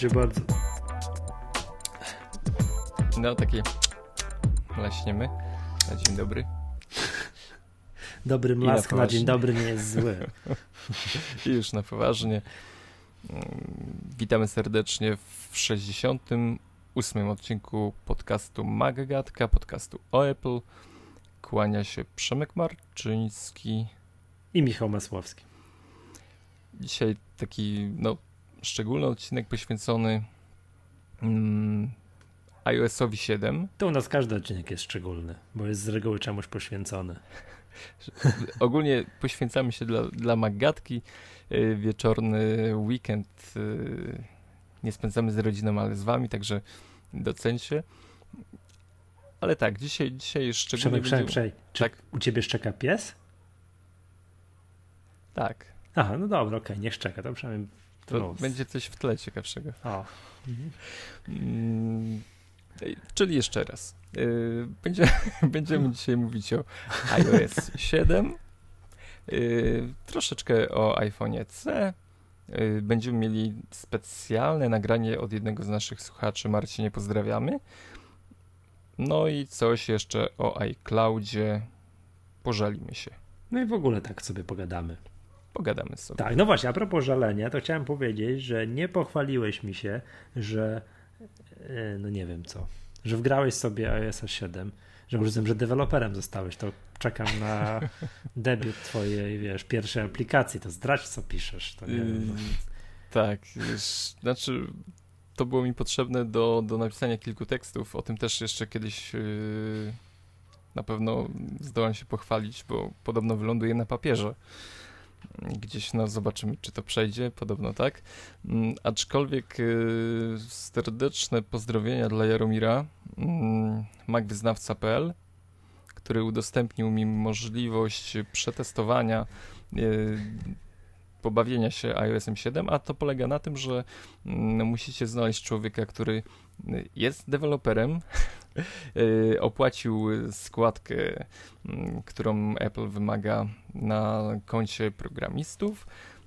Proszę bardzo. No takie leśniemy. Na dzień dobry. Dobry mlask na, na dzień dobry nie jest zły. I już na poważnie. Mm, witamy serdecznie w 68 odcinku podcastu Magagatka, podcastu o Apple. Kłania się Przemek Marczyński i Michał Masłowski. Dzisiaj taki no, szczególny odcinek poświęcony mm, iOS-owi 7. To u nas każdy odcinek jest szczególny, bo jest z reguły czemuś poświęcony. Ogólnie poświęcamy się dla, dla Magatki. Y, wieczorny weekend y, nie spędzamy z rodziną, ale z wami, także docencie. Ale tak, dzisiaj, dzisiaj szczególnie... Przemek, Przemek, Czy tak? u ciebie szczeka pies? Tak. Aha, no dobra, okej, okay, niech czeka, to przynajmniej to będzie coś w tle ciekawszego. Mhm. Mm, czyli jeszcze raz. Yy, będzie, będziemy dzisiaj mówić o iOS 7, yy, troszeczkę o iPhone C. Yy, będziemy mieli specjalne nagranie od jednego z naszych słuchaczy. Marcinie, pozdrawiamy. No i coś jeszcze o iCloudzie. Pożalimy się. No i w ogóle tak sobie pogadamy pogadamy sobie. Tak, no właśnie, a propos żalenia, to chciałem powiedzieć, że nie pochwaliłeś mi się, że e, no nie wiem co, że wgrałeś sobie iOS 7, że rozumiem, że deweloperem zostałeś, to czekam na debiut twojej, wiesz, pierwszej aplikacji, to zdradź co piszesz, to nie wiem. No. Tak, wiesz, znaczy to było mi potrzebne do, do napisania kilku tekstów, o tym też jeszcze kiedyś yy, na pewno zdołam się pochwalić, bo podobno wyląduje na papierze gdzieś no zobaczymy, czy to przejdzie, podobno tak. Mm, aczkolwiek y, serdeczne pozdrowienia dla Jaromira, mm, macwyznawca.pl, który udostępnił mi możliwość przetestowania y, pobawienia się iOS 7, a to polega na tym, że mm, musicie znaleźć człowieka, który jest deweloperem, opłacił składkę, mm, którą Apple wymaga na koncie programistów.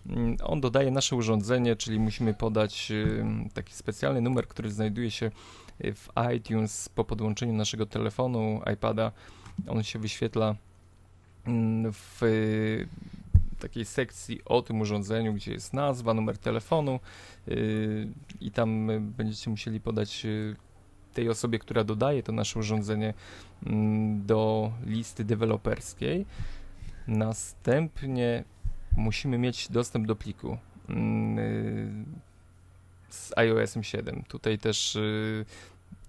Mm, on dodaje nasze urządzenie, czyli musimy podać y, taki specjalny numer, który znajduje się w iTunes po podłączeniu naszego telefonu, iPada. On się wyświetla w takiej sekcji o tym urządzeniu, gdzie jest nazwa, numer telefonu i tam będziecie musieli podać tej osobie, która dodaje to nasze urządzenie yy, do listy deweloperskiej. Następnie musimy mieć dostęp do pliku mm, yy, z iOS 7. Tutaj też yy,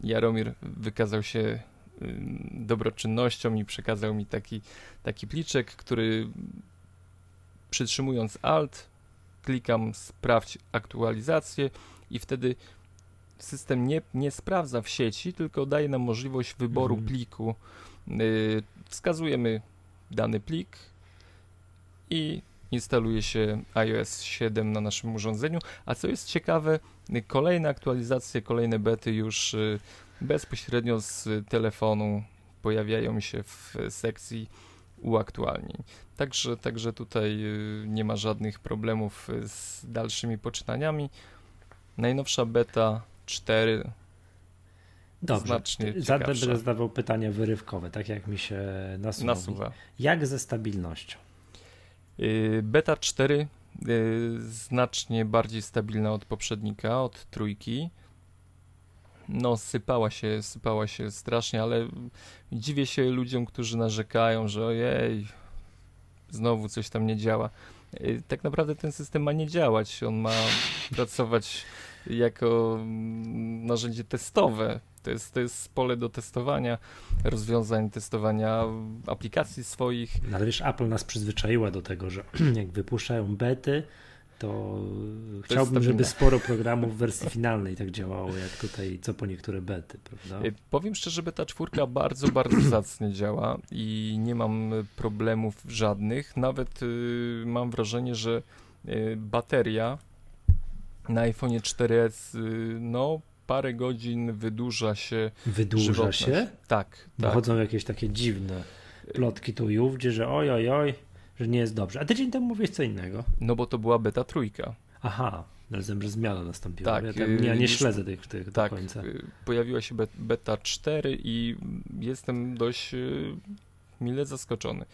Jaromir wykazał się yy, dobroczynnością i przekazał mi taki, taki pliczek, który przytrzymując Alt, klikam sprawdź aktualizację i wtedy system nie, nie sprawdza w sieci, tylko daje nam możliwość wyboru mhm. pliku. Yy, wskazujemy dany plik i instaluje się iOS 7 na naszym urządzeniu. A co jest ciekawe, kolejne aktualizacje, kolejne bety już yy, bezpośrednio z telefonu pojawiają się w sekcji uaktualnień. Także, także tutaj y, nie ma żadnych problemów y, z dalszymi poczynaniami. Najnowsza beta 4 Dobrze, znacznie będę zadawał pytania wyrywkowe, tak jak mi się nasuwa. nasuwa. Jak ze stabilnością? Y, beta 4 znacznie bardziej stabilna od poprzednika, od trójki no sypała się, sypała się strasznie, ale dziwię się ludziom, którzy narzekają, że ojej, znowu coś tam nie działa. Y, tak naprawdę ten system ma nie działać, on ma pracować jako mm, narzędzie testowe. To jest, to jest pole do testowania rozwiązań, testowania aplikacji swoich. No, ale wiesz, Apple nas przyzwyczaiła do tego, że jak wypuszczają bety, to, chciałbym, żeby sporo programów w wersji finalnej tak działało, jak tutaj co po niektóre bety, prawda? E, powiem szczerze, beta czwórka bardzo, bardzo zacnie działa i nie mam problemów żadnych. Nawet y, mam wrażenie, że y, bateria na iPhone 4S y, no parę godzin wydłuża się. Wydłuża żywotność. się? Tak, tak. Jakieś takie dziwne plotki tu i ówdzie, że oj, oj, oj, że nie jest dobrze. A tydzień temu mówiłeś co innego. No bo to była beta trójka. Aha. Rozumiem, że zmiana nastąpiła. Tak, ja, tam, ja nie już- śledzę tych, tych Tak, do końca. y, pojawiła się be- beta 4 i jestem dość y, mile zaskoczony.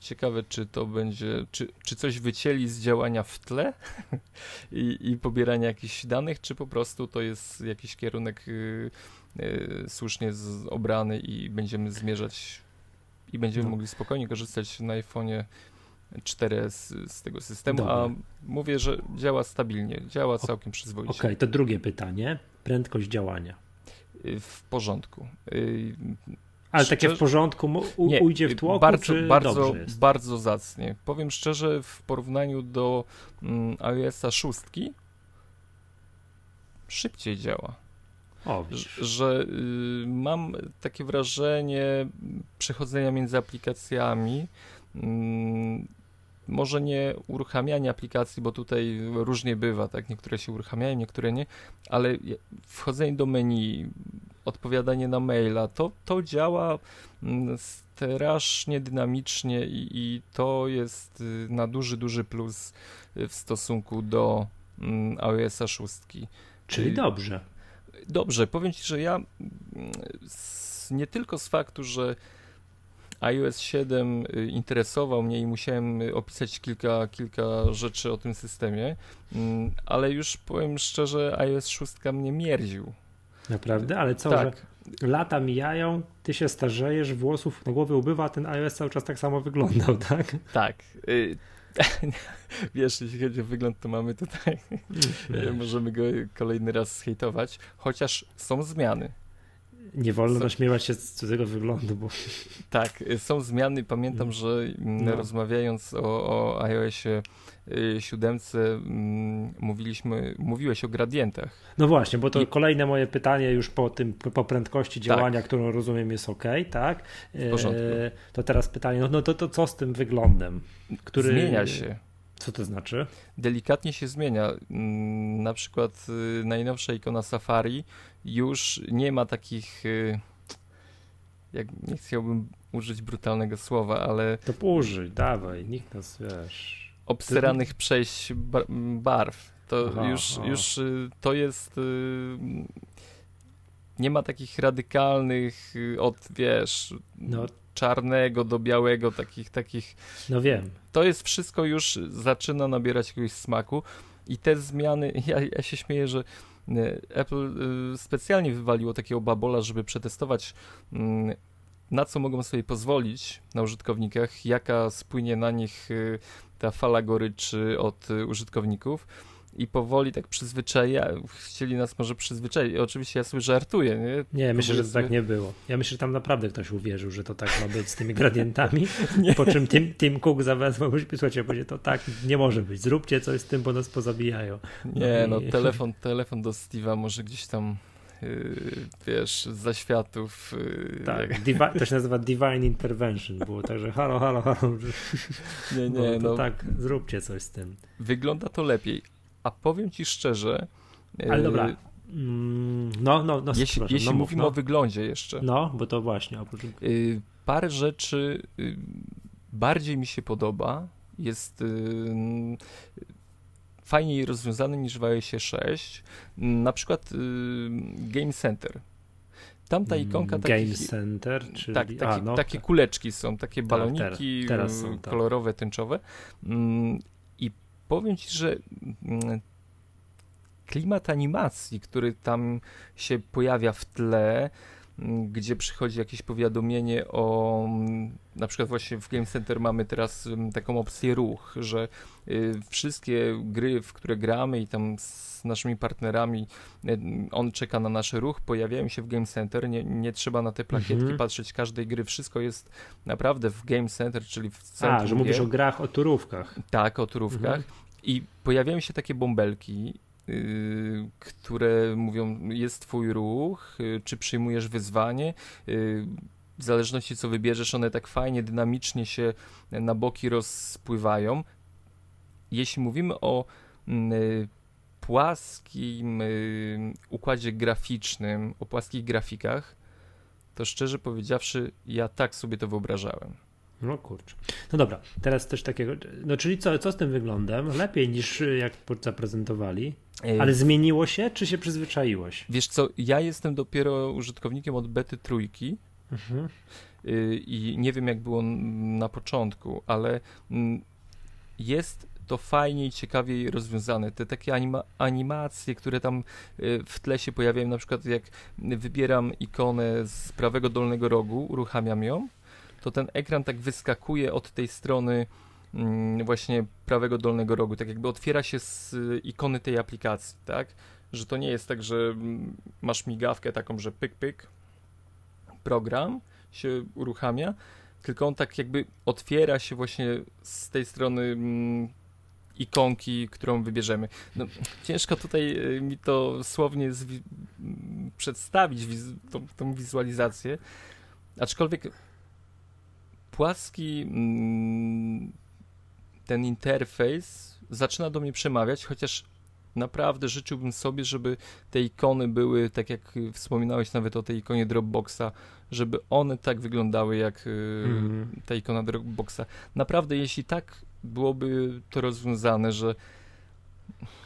Ciekawe, czy to będzie, czy, czy coś wycięli z działania w tle i, i pobierania jakichś danych, czy po prostu to jest jakiś kierunek y, y, słusznie z, obrany i będziemy zmierzać i będziemy No. mogli spokojnie korzystać na iPhone'ie 4S z tego systemu, a mówię, że działa stabilnie, działa całkiem przyzwoicie. Okej, to drugie pytanie. Prędkość działania. Y, W porządku. Ale takie w porządku u, Nie, ujdzie w tłoku, bardzo, czy bardzo, bardzo zacnie. Powiem szczerze, w porównaniu do mm, iOS-a 6 szybciej działa. O, Ż- widzisz. Że y, mam takie wrażenie przechodzenia między aplikacjami. Może nie uruchamianie aplikacji, bo tutaj różnie bywa, tak? Niektóre się uruchamiają, niektóre nie, ale wchodzenie do menu, odpowiadanie na maila, to, to działa mm, strasznie dynamicznie i, i to jest y, na duży, duży plus y, w stosunku do mm, iOS-a 6. Czyli y, dobrze. Dobrze, powiem Ci, że ja mm, nie tylko z faktu, że iOS 7 y, interesował mnie i musiałem y, opisać kilka, kilka rzeczy o tym systemie, mm, ale już powiem szczerze, iOS 6 mnie mierził. Naprawdę? Ale co, tak, że lata mijają, ty się starzejesz, włosów na głowie ubywa, ten iOS cały czas tak samo wyglądał, tak? tak. Y, Wiesz, jeśli chodzi o wygląd, to mamy tutaj, Nie, możemy go kolejny raz zhejtować, chociaż są zmiany. Nie wolno Co- naśmiewać się z cudzego wyglądu, bo Tak, y, są zmiany. Pamiętam, że mm, No. rozmawiając o, o iOSie y, 7 mm, mówiliśmy, mówiłeś o gradientach. No właśnie, bo to I- kolejne moje pytanie już po tym, po prędkości działania, którą rozumiem jest ok, tak? W porządku. to teraz pytanie, no, no to, to co z tym wyglądem? Który... Zmienia się. Co to znaczy? Delikatnie się zmienia. Mm, Na przykład y, najnowsza ikona Safari już nie ma takich, y, jak nie chciałbym użyć brutalnego słowa, ale To użyj, dawaj, nikt nas, wiesz... obseranych przejść ba- barw. To Aha, już, aha. już y, to jest. y, Nie ma takich radykalnych od wiesz No, czarnego do białego, takich, takich. no wiem. To jest wszystko już zaczyna nabierać jakiegoś smaku i te zmiany. Ja, ja się śmieję, że Apple y, specjalnie wywaliło takiego babola, żeby przetestować. mm, Na co mogą sobie pozwolić na użytkownikach, jaka spłynie na nich y, ta fala goryczy od użytkowników i powoli tak przyzwyczaja, chcieli nas może przyzwyczaić. Oczywiście ja sobie żartuję, nie? Nie, myślę, że to tak nie było. Ja myślę, że tam naprawdę ktoś uwierzył, że to tak ma być z tymi gradientami, po czym Tim, Tim Cook zawezwał, słuchajcie, powiedział, to tak nie może być, zróbcie coś z tym, bo nas pozabijają. Nie, no telefon, telefon do Steve'a może gdzieś tam yy, wiesz, zaświatów. Yy, Tak, jak- divi- to się nazywa Divine Intervention, było także halo, halo, halo, Nie, no, nie, no tak, zróbcie coś z tym. wygląda to lepiej. A powiem ci szczerze. Ale dobra, mm, no, no, no, Jeśli, przepraszam, jeśli no, mów, mówimy no. o wyglądzie jeszcze, No, bo to właśnie, oprócz... yy, parę rzeczy yy, bardziej mi się podoba. Jest fajniej rozwiązany niż w iOSie 6. Na przykład Game Center. Tam ta ikonka Mm, Game takich, Center, czyli... Tak, takie, a, no, takie tak. kuleczki są, takie Tak, baloniki y, tak. kolorowe, tęczowe. Powiem ci, że mm, klimat animacji, który tam się pojawia w tle, gdzie przychodzi jakieś powiadomienie o, na przykład właśnie w Game Center mamy teraz mm, taką opcję ruch, że y, wszystkie gry, w które gramy i tam z naszymi partnerami, y, on czeka na nasz ruch, pojawiają się w Game Center, nie, nie trzeba na te plakietki Mhm. patrzeć każdej gry, wszystko jest naprawdę w Game Center, czyli w centrum A, że mówisz gier. o grach, o turówkach. Tak, o turówkach. Mhm. I pojawiają się takie bąbelki, które mówią, jest twój ruch, yy, czy przyjmujesz wyzwanie. Yy, w zależności co wybierzesz, one tak fajnie, dynamicznie się na boki rozpływają. Jeśli mówimy o mm, płaskim układzie graficznym, o płaskich grafikach, to szczerze powiedziawszy, ja tak sobie to wyobrażałem. No kurczę. No dobra, teraz też takiego. No czyli co, co z tym wyglądem? Lepiej niż y, jak zaprezentowali. E, Ale zmieniło się, czy się przyzwyczaiłeś? Wiesz co, ja jestem dopiero użytkownikiem od bety trójki Mhm. y, i nie wiem jak było na początku, ale jest to fajnie i ciekawiej rozwiązane. Te takie anima animacje, które tam y, w tle się pojawiają, na przykład jak wybieram ikonę z prawego dolnego rogu, uruchamiam ją, to ten ekran tak wyskakuje od tej strony właśnie prawego dolnego rogu, tak jakby otwiera się z y, ikony tej aplikacji, tak? Że to nie jest tak, że mm, masz migawkę taką, że pyk, pyk, program się uruchamia, tylko on tak jakby otwiera się właśnie z tej strony mm, ikonki, którą wybierzemy. No, ciężko tutaj y, mi to słownie zwi- przedstawić, wiz- tą, tą wizualizację, aczkolwiek płaski mm, ten interfejs zaczyna do mnie przemawiać, chociaż naprawdę życzyłbym sobie, żeby te ikony były, tak jak y, wspominałeś nawet o tej ikonie Dropboxa, żeby one tak wyglądały jak y, Mhm. ta ikona Dropboxa. Naprawdę, jeśli tak byłoby to rozwiązane, że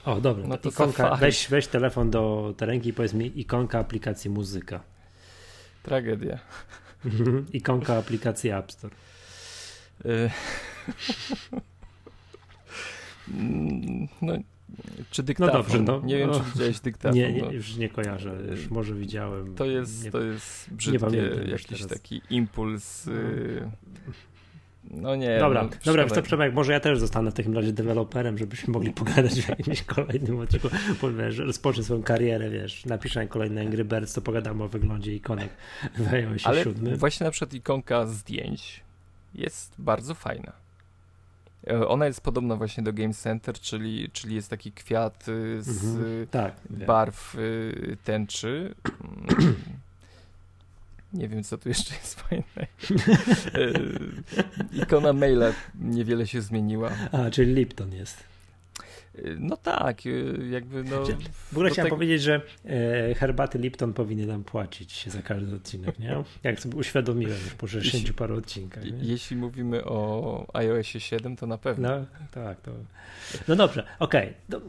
O, dobra. No to ikonka, Safari. weź, weź telefon do tej ręki i powiedz mi ikonka aplikacji muzyka. tragedia. Mhm. ikonka aplikacji App Store. Y, No, czy dyktafon? dobrze, no. Nie wiem, czy No. widziałeś dyktafon. Nie, no. nie, już nie kojarzę. Już może widziałem. To jest, Nie, to jest brzydkie, jakiś taki impuls. y, No nie. Dobra, no, dobra, to Przemek, może ja też zostanę w takim razie deweloperem, żebyśmy mogli pogadać w jakimś kolejnym odcinku, wiesz, rozpocznę swoją karierę, wiesz, napiszę kolejny Angry Birds, to pogadamy o wyglądzie ikonek w Ale 7. właśnie na przykład ikonka zdjęć jest bardzo fajna. E, Ona jest podobna właśnie do Game Center, czyli, czyli jest taki kwiat y, z Mhm. Tak. wiem. barw y, tęczy. Mm. Nie wiem, co tu jeszcze jest fajne. E, Ikona maila niewiele się zmieniła. A, czyli Lipton jest. No tak, y, jakby no... Czy- W ogóle chciałem tego- powiedzieć, że e, herbaty Lipton powinny nam płacić za każdy odcinek, nie? Jak sobie uświadomiłem już po 60 paru odcinkach. Nie? Jeśli mówimy o iOSie 7, to na pewno. No, tak, to. No dobrze, okej. No,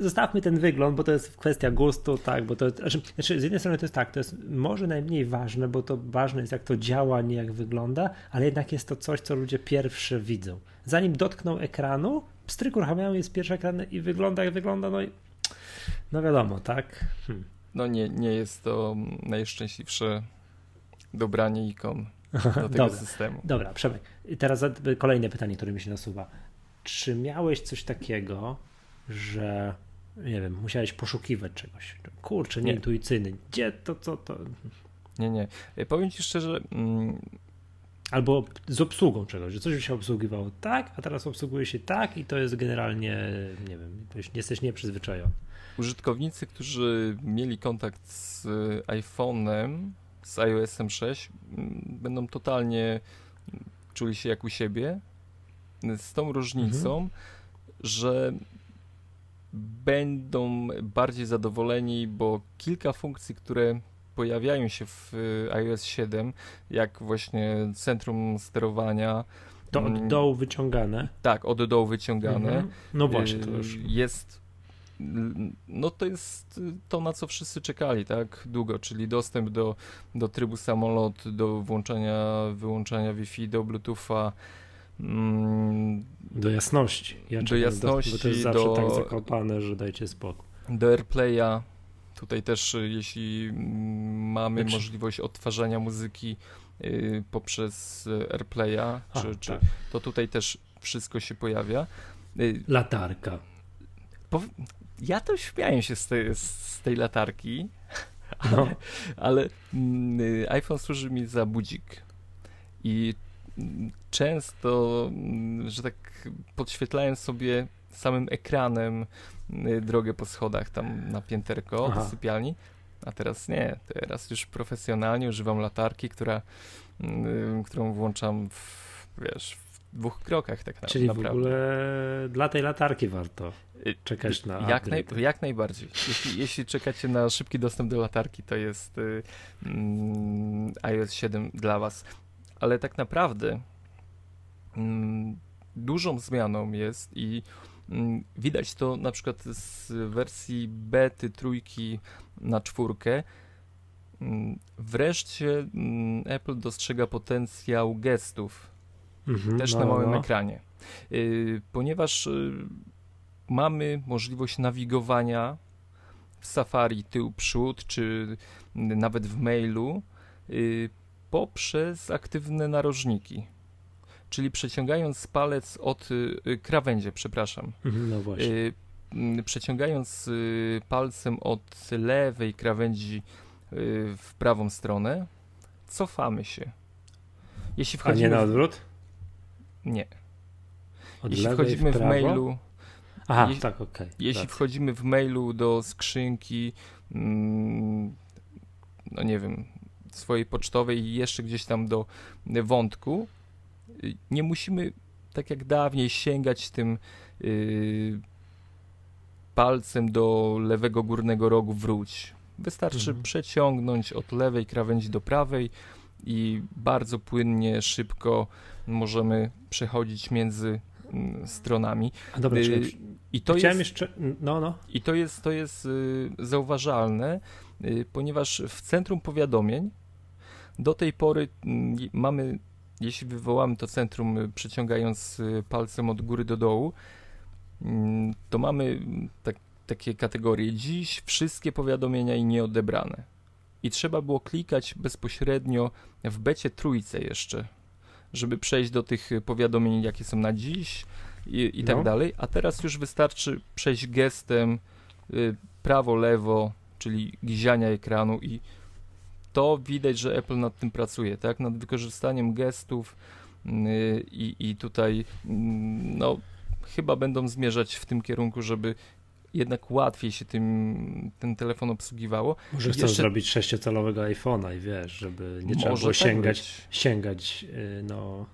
Zostawmy ten wygląd, bo to jest kwestia gustu, tak, bo to znaczy, znaczy z jednej strony to jest tak, to jest może najmniej ważne, bo to ważne jest jak to działa, nie jak wygląda, ale jednak jest to coś, co ludzie pierwsze widzą. Zanim dotkną ekranu, pstryk uruchamiają jest pierwszy ekran i wygląda jak wygląda, no i no wiadomo, tak? Hmm. No nie, nie jest to najszczęśliwsze dobranie ikon do tego Dobra. systemu. Dobra, Przemek. I teraz kolejne pytanie, które mi się nasuwa. Czy miałeś coś takiego, że nie wiem, musiałeś poszukiwać czegoś? Kurczę, Nie. nieintuicyjny. Gdzie to, co to? Nie, nie. E, Powiem ci szczerze, mm, Albo z obsługą czegoś, że coś się obsługiwało tak, a teraz obsługuje się tak i to jest generalnie, nie wiem, jesteś nieprzyzwyczajony. użytkownicy, którzy mieli kontakt z iPhone'em, z iOS-em 6, mm, będą totalnie mm, czuli się jak u siebie, z tą różnicą, że będą bardziej zadowoleni, bo kilka funkcji, które pojawiają się w y, iOS 7, jak właśnie centrum sterowania, To od Mm. dołu wyciągane. tak, od dołu wyciągane, Mhm. No właśnie, to y, już. jest no to jest y, to, na co wszyscy czekali, tak, długo, czyli dostęp do, do trybu samolot, do włączania, wyłączania Wi-Fi, do Bluetootha, mm, Do jasności. Ja do jasności, bo to jest zawsze do- tak zakopane, że dajcie spokój. do AirPlaya. Tutaj też, y, jeśli mm, mamy możliwość odtwarzania muzyki y, poprzez y, AirPlaya, A, czy, czy, tak. to tutaj też wszystko się pojawia. Y, Latarka. pow- ja to śmiałem się z tej, z tej latarki, No. ale mm, y, iPhone służy mi za budzik. I mm, często, mm, że tak podświetlałem sobie samym ekranem y, drogę po schodach tam na pięterko Aha. do sypialni, a teraz nie. Teraz już profesjonalnie używam latarki, która, y, którą włączam w, wiesz, w dwóch krokach tak na, Czyli w naprawdę. ogóle dla tej latarki warto Y, czekać na Jak, naj, jak najbardziej. Jeśli, jeśli czekacie na szybki dostęp do latarki, to jest y, mm, iOS 7 dla Was. Ale tak naprawdę mm, dużą zmianą jest i Mm, widać to na przykład z wersji bety trójki na czwórkę. Mm, Wreszcie mm, Apple dostrzega potencjał gestów Mhm, też no, na małym no. ekranie. Y, Ponieważ y, mamy możliwość nawigowania w Safari tył przód, czy nawet w mailu y, poprzez aktywne narożniki. Czyli przeciągając palec od y, y, krawędzie, przepraszam. Mhm, No właśnie. Y, Przeciągając palcem od lewej krawędzi w prawą stronę, cofamy się. Jeśli A nie wchodzimy na w... odwrót? Nie. Od Jeśli wchodzimy w, prawo? mailu, Aha, jeśli- tak, okej. jeśli racja. wchodzimy w mailu do skrzynki, mm, no nie wiem, swojej pocztowej i jeszcze gdzieś tam do wątku, nie musimy tak jak dawniej sięgać tym y, palcem do lewego górnego rogu wróć. Wystarczy Mhm. przeciągnąć od lewej krawędzi do prawej i bardzo płynnie, szybko możemy przechodzić między mm, stronami. A dobra, y, I to chciałem jest, jeszcze, no, no. i to jest, to jest y, zauważalne, y, ponieważ w centrum powiadomień do tej pory mm, mamy, jeśli wywołamy to centrum y, przeciągając y, palcem od góry do dołu, mm, to mamy mm, tak, takie kategorie. Dziś wszystkie powiadomienia i nieodebrane. I trzeba było klikać bezpośrednio w becie trójce jeszcze, żeby przejść do tych y, powiadomień, jakie są na dziś i, i tak No. dalej. A teraz już wystarczy przejść gestem prawo, lewo, czyli gziania ekranu i to widać, że Apple nad tym pracuje, tak? Nad wykorzystaniem gestów y, i, i tutaj mm, no, chyba będą zmierzać w tym kierunku, żeby jednak łatwiej się tym, ten telefon obsługiwało. Może chcą Jeszcze- zrobić sześciocalowego iPhone'a i wiesz, żeby nie trzeba Może było tak sięgać, być. sięgać, y, no,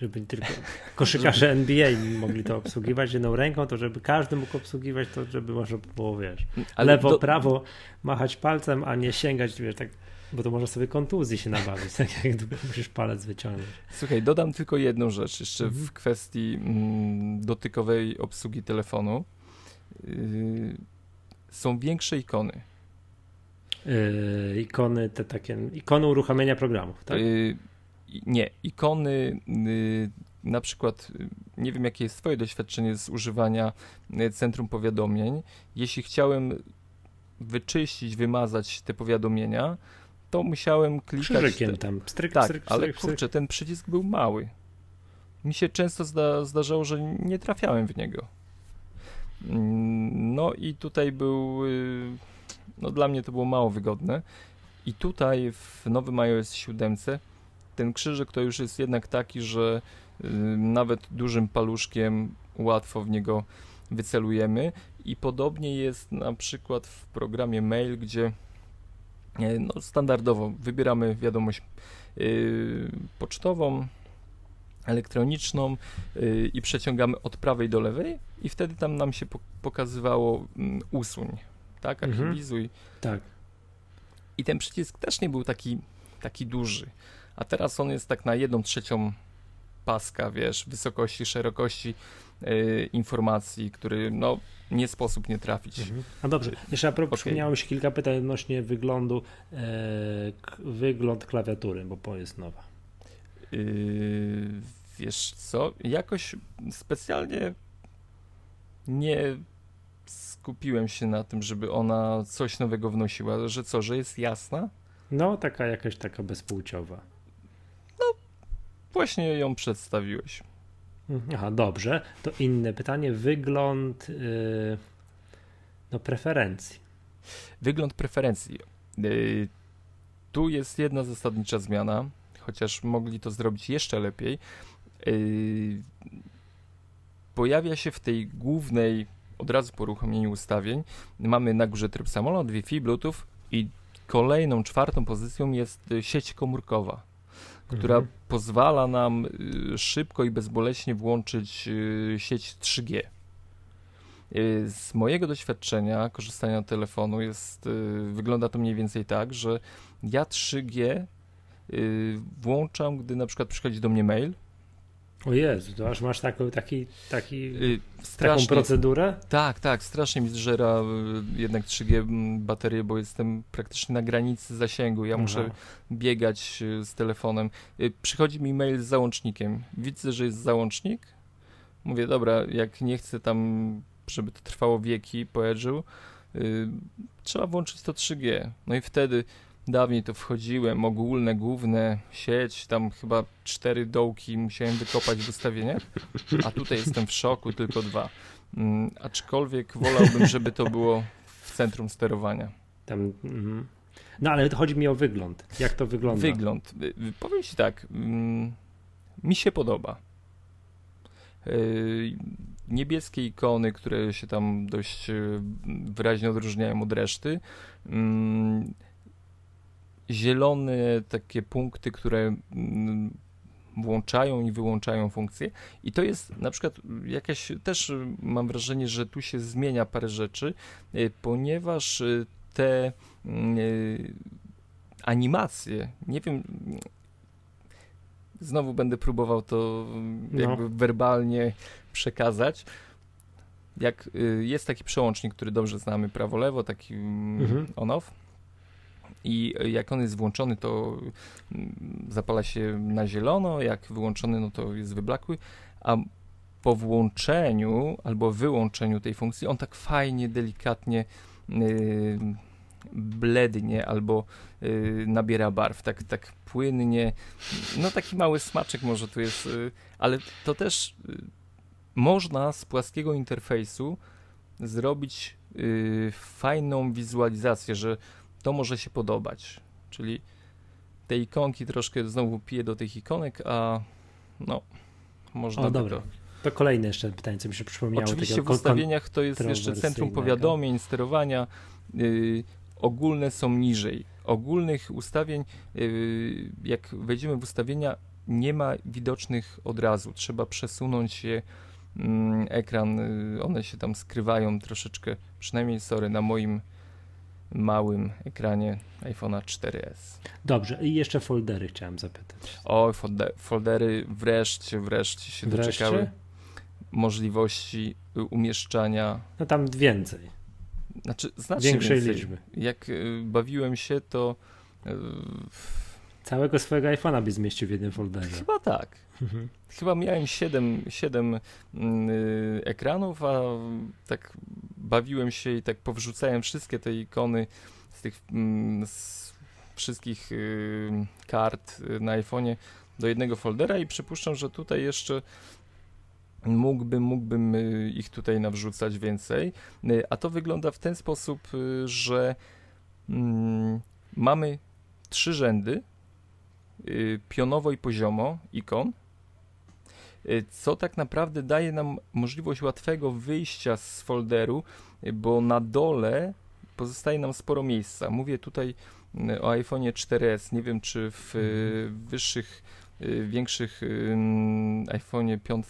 żeby tylko koszykarze NBA mogli to obsługiwać jedną ręką, to żeby każdy mógł obsługiwać, to żeby można było, wiesz, Ale lewo, do- prawo machać palcem, a nie sięgać, wiesz, tak, bo to może sobie kontuzji się nabawić, tak jak musisz palec wyciągnąć. Słuchaj, dodam tylko jedną rzecz jeszcze Mhm. w kwestii mm, dotykowej obsługi telefonu. Yy, są większe ikony. Yy, ikony, te takie, ikony uruchamiania programów, tak? Yy, nie, ikony, yy, na przykład, yy, nie wiem jakie jest Twoje doświadczenie z używania yy, centrum powiadomień. Jeśli chciałem wyczyścić, wymazać te powiadomienia, to musiałem klikać. Krzyżykiem tam, stryk, Tak, stryk, ale stryk, stryk. kurczę, ten przycisk był mały. Mi się często zda, zdarzało, że nie trafiałem w niego. Mm, No i tutaj był, y, no dla mnie to było mało wygodne. I tutaj w nowym iOS 7 ten krzyżyk to już jest jednak taki, że y, nawet dużym paluszkiem łatwo w niego wycelujemy. I podobnie jest na przykład w programie Mail, gdzie no, standardowo wybieramy wiadomość y, pocztową, elektroniczną y, i przeciągamy od prawej do lewej i wtedy tam nam się po- pokazywało mm, usuń, tak, Mhm. archiwizuj. Tak. I ten przycisk też nie był taki, taki duży, a teraz on jest tak na jedną trzecią paska, wiesz, wysokości, szerokości y, informacji, który no nie sposób nie trafić. Mhm. A dobrze, jeszcze a propos, przypomniało mi się kilka pytań odnośnie wyglądu, e, wygląd klawiatury, bo po jest nowa. Yy, wiesz co, jakoś specjalnie nie skupiłem się na tym, żeby ona coś nowego wnosiła, że co, że jest jasna? No, taka jakaś taka bezpłciowa. Właśnie ją przedstawiłeś. Mhm. Aha, dobrze. To inne pytanie. Wygląd y, no, preferencji. Wygląd preferencji. Yy, tu jest jedna zasadnicza zmiana, chociaż mogli to zrobić jeszcze lepiej. Yy, pojawia się w tej głównej, od razu po uruchomieniu ustawień, mamy na górze tryb samolot, Wi-Fi, Bluetooth i kolejną, czwartą pozycją jest sieć komórkowa, która Mhm. pozwala nam y, szybko i bezboleśnie włączyć y, sieć 3G. Y, Z mojego doświadczenia korzystania z telefonu jest, wygląda to mniej więcej tak, że ja 3G y, włączam, gdy na przykład przychodzi do mnie mail O Jezu, to aż masz taką, taki, taki, Y, taką procedurę? tak, tak, strasznie mi zżera y, jednak 3G m, baterię, bo jestem praktycznie na granicy zasięgu. Ja muszę Aha. biegać y, z telefonem. Przychodzi mi mail z załącznikiem. Widzę, że jest załącznik. Mówię, dobra, jak nie chcę tam, żeby to trwało wieki po Edge'u, y, trzeba włączyć to 3G. No i wtedy dawniej to wchodziłem, ogólne, główne, sieć, tam chyba cztery dołki musiałem wykopać w ustawieniach, a tutaj jestem w szoku, tylko dwa. Mm, aczkolwiek wolałbym, żeby to było w centrum sterowania. Tam, mhm. No ale chodzi mi o wygląd. Jak to wygląda? Wygląd. Y, y, Powiem ci tak, mm, mi się podoba. Y, Niebieskie ikony, które się tam dość y, wyraźnie odróżniają od reszty. Mm, Zielone takie punkty, które mm, włączają i wyłączają funkcje. I to jest na przykład jakaś, też mam wrażenie, że tu się zmienia parę rzeczy, y, ponieważ y, te mm, y, animacje, nie wiem, znowu będę próbował to mm, No. jakby werbalnie przekazać. Jak jest taki przełącznik, który dobrze znamy, prawo-lewo, taki Mhm. on-off. I jak on jest włączony, to mm, zapala się na zielono, jak wyłączony, no to jest wyblakły, a po włączeniu albo wyłączeniu tej funkcji, on tak fajnie, delikatnie y, blednie albo y, nabiera barw, tak, tak płynnie. No taki mały smaczek może tu jest, y, ale to też y, można z płaskiego interfejsu zrobić fajną wizualizację, że to może się podobać. Czyli te ikonki troszkę znowu piję do tych ikonek, a no można O, by dobra. to. To kolejne jeszcze pytanie, co mi się przypomniało. Oczywiście w ustawieniach to jest jeszcze centrum powiadomień, sterowania. Yy, ogólne są niżej. Ogólnych ustawień, yy, jak wejdziemy w ustawienia, nie ma widocznych od razu. Trzeba przesunąć je mm, ekran. Yy, one się tam skrywają troszeczkę, przynajmniej sorry, na moim małym ekranie iPhone'a 4S. Dobrze, i jeszcze foldery chciałem zapytać. O, folde- foldery wreszcie, wreszcie się Wreszcie? doczekały możliwości umieszczania No tam więcej, Znaczy, znacznie większej więcej. liczby. Jak y, bawiłem się, to y, Całego swojego iPhone'a by zmieścił w jednym folderze. chyba tak. Mhm. Chyba miałem 7, 7 y, ekranów, a tak bawiłem się i tak powrzucałem wszystkie te ikony z tych mm, z wszystkich y, kart y, na iPhone'ie do jednego foldera i przypuszczam, że tutaj jeszcze mógłbym, mógłbym y, ich tutaj nawrzucać więcej. A to wygląda w ten sposób, że mm, mamy trzy rzędy pionowo i poziomo ikon, co tak naprawdę daje nam możliwość łatwego wyjścia z folderu, y, bo na dole pozostaje nam sporo miejsca. Mówię tutaj y, o iPhone'ie 4S. Nie wiem, czy w y, wyższych, y, większych y, iPhone'ie 5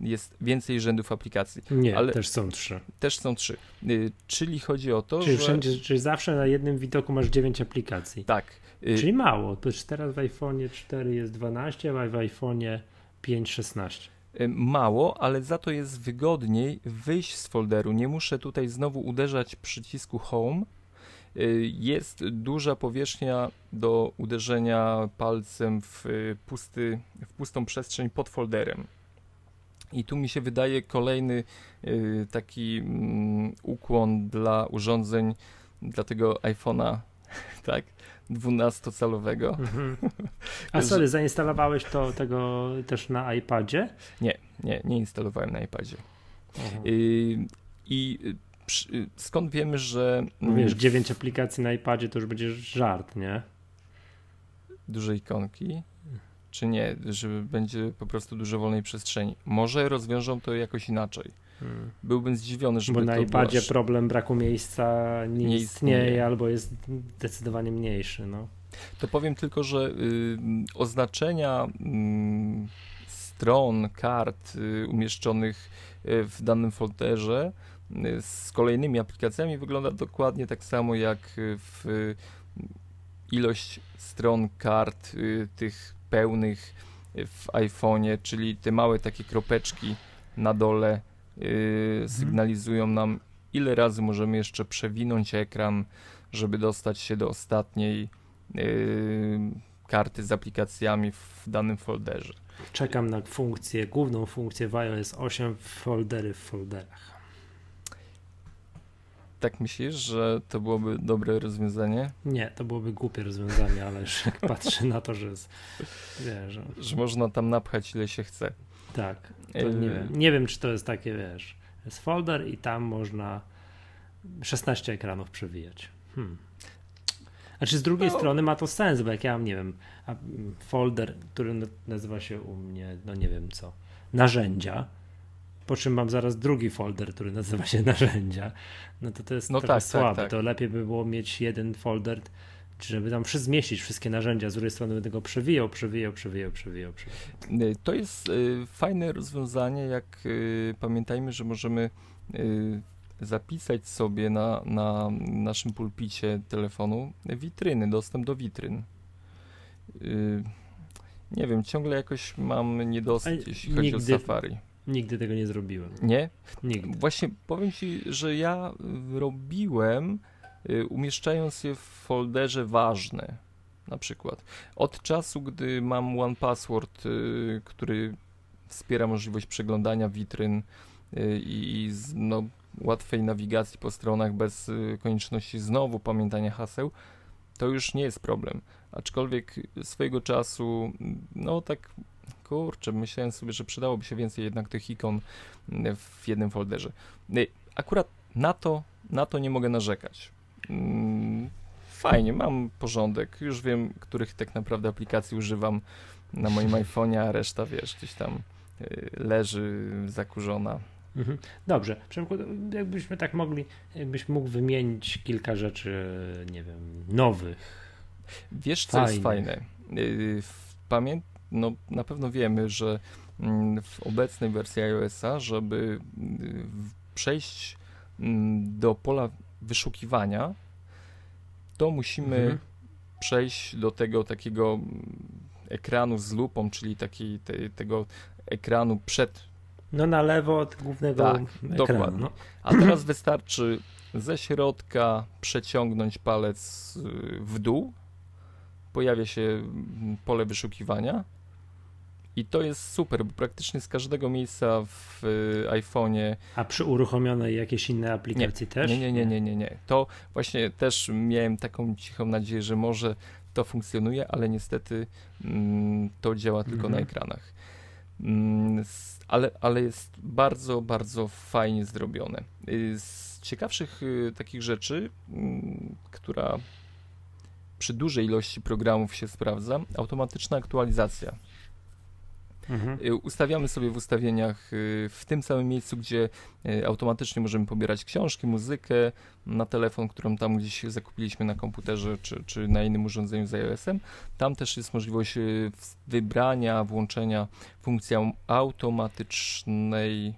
jest więcej rzędów aplikacji. Nie, Ale- też są trzy. Też są trzy. Y, Czyli chodzi o to, Czyli że... wszędzie, czyli zawsze na jednym widoku masz 9 aplikacji. Tak. y, Czyli mało. To już teraz w iPhone'ie 4 jest 12, a w iPhone'ie 5 16. Y, Mało, ale za to jest wygodniej wyjść z folderu. Nie muszę tutaj znowu uderzać przycisku Home. Y, Jest duża powierzchnia do uderzenia palcem w, y, pusty, w pustą przestrzeń pod folderem. I tu mi się wydaje kolejny taki mm, ukłon dla urządzeń, dla tego iPhone'a, tak, 12-calowego. Mhm. A sorry, zainstalowałeś to tego też na iPadzie? Nie, nie, nie instalowałem na iPadzie. Mhm. Y, I y, przy- y, skąd wiemy, że Wiesz, 9 aplikacji na iPadzie to już będzie żart, nie? duże ikonki, czy nie, że będzie po prostu dużo wolnej przestrzeni? Może rozwiążą to jakoś inaczej. Hmm. Byłbym zdziwiony, żeby Bo na iPadzie była... sz- problem braku miejsca nie, Nie istnieje, istnieje. albo jest zdecydowanie mniejszy. No. To powiem tylko, że y, oznaczenia mm, stron, kart y, umieszczonych y, w danym folderze y, z kolejnymi aplikacjami wygląda dokładnie tak samo jak y, w y, ilość stron kart y, tych pełnych w iPhone'ie, czyli te małe takie kropeczki na dole sygnalizują nam, ile razy możemy jeszcze przewinąć ekran, żeby dostać się do ostatniej yy, karty z aplikacjami w danym folderze. Czekam na funkcję, główną funkcję w iOS 8 foldery w folderach. Tak myślisz, że to byłoby dobre rozwiązanie? Nie, to byłoby głupie rozwiązanie, ale już jak patrzę na to, że jest, wiesz, że, Że można tam napchać ile się chce. Tak, to nie, Yy, wiem, nie wiem, czy to jest takie, wiesz, jest folder i tam można 16 ekranów przewijać. Hmm. Znaczy z drugiej No. strony ma to sens, bo jak ja mam, nie wiem, a- m, folder, który nazywa się u mnie, no nie wiem co, narzędzia, po czym mam zaraz drugi folder, który nazywa się narzędzia, no to to jest No trochę tak, tak, słabe. tak. To lepiej by było mieć jeden folder, żeby tam zmieścić wszystkie narzędzia, z drugiej strony będę go przewijał, przewijał, przewijał, przewijał, przewijał. Y, To jest y, fajne rozwiązanie, jak y, pamiętajmy, że możemy y, zapisać sobie na, na naszym pulpicie telefonu witryny, dostęp do witryn. Nie wiem, ciągle jakoś mam niedosyt, A jeśli chodzi nigdy- o Safari. Nigdy tego nie zrobiłem. Nie? Nigdy. Właśnie powiem Ci, że ja robiłem, umieszczając je w folderze ważne, na przykład. Od czasu, gdy mam One Password, y, który wspiera możliwość przeglądania witryn y, i no, łatwej nawigacji po stronach bez y, konieczności znowu pamiętania haseł, to już nie jest problem. Aczkolwiek swojego czasu, no tak kurczę, myślałem sobie, że przydałoby się więcej jednak tych ikon mm, w jednym folderze. Y, Akurat na to, na to nie mogę narzekać. Mm, Fajnie, mam porządek. Już wiem, których tak naprawdę aplikacji używam na moim iPhone'ie, a reszta, wiesz, gdzieś tam y, leży zakurzona. Mhm. Dobrze, Przemku, jakbyśmy tak mogli, jakbyś mógł wymienić kilka rzeczy, nie wiem, nowych. Wiesz, co jest Fajnych. fajne? Y, Pamię... No, na pewno wiemy, że mm, w obecnej wersji iOS-a, żeby y, przejść mm, do pola wyszukiwania, to musimy Mhm. przejść do tego takiego mm, ekranu z lupą, czyli takiej, te, tego ekranu przed. No na lewo od głównego Tak, ekranu. dokładnie. No. A teraz wystarczy ze środka przeciągnąć palec y, w dół, pojawia się mm, pole wyszukiwania. I to jest super, bo praktycznie z każdego miejsca w y, iPhone'ie A przy uruchomionej jakiejś innej aplikacji też? Nie, nie, nie, nie, nie, nie. To właśnie też miałem taką cichą nadzieję, że może to funkcjonuje, ale niestety mm, to działa tylko Mhm. na ekranach. Mm, ale, ale jest bardzo, bardzo fajnie zrobione. Y, Z ciekawszych y, takich rzeczy, mm, która przy dużej ilości programów się sprawdza, automatyczna aktualizacja. Mhm. Y, Ustawiamy sobie w ustawieniach y, w tym samym miejscu, gdzie y, automatycznie możemy pobierać książki, muzykę na telefon, którą tam gdzieś zakupiliśmy na komputerze czy, czy na innym urządzeniu z iOS-em. Tam też jest możliwość wybrania, włączenia funkcji au- automatycznej,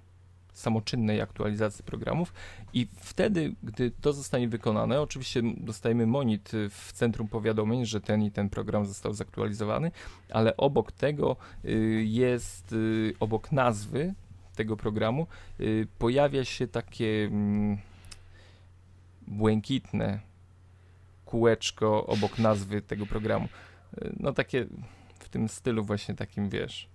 samoczynnej aktualizacji programów i wtedy, gdy to zostanie wykonane, oczywiście dostajemy monit w centrum powiadomień, że ten i ten program został zaktualizowany, ale obok tego y, jest y, obok nazwy tego programu y, pojawia się takie mm, błękitne kółeczko obok nazwy tego programu. No takie w tym stylu właśnie takim, wiesz,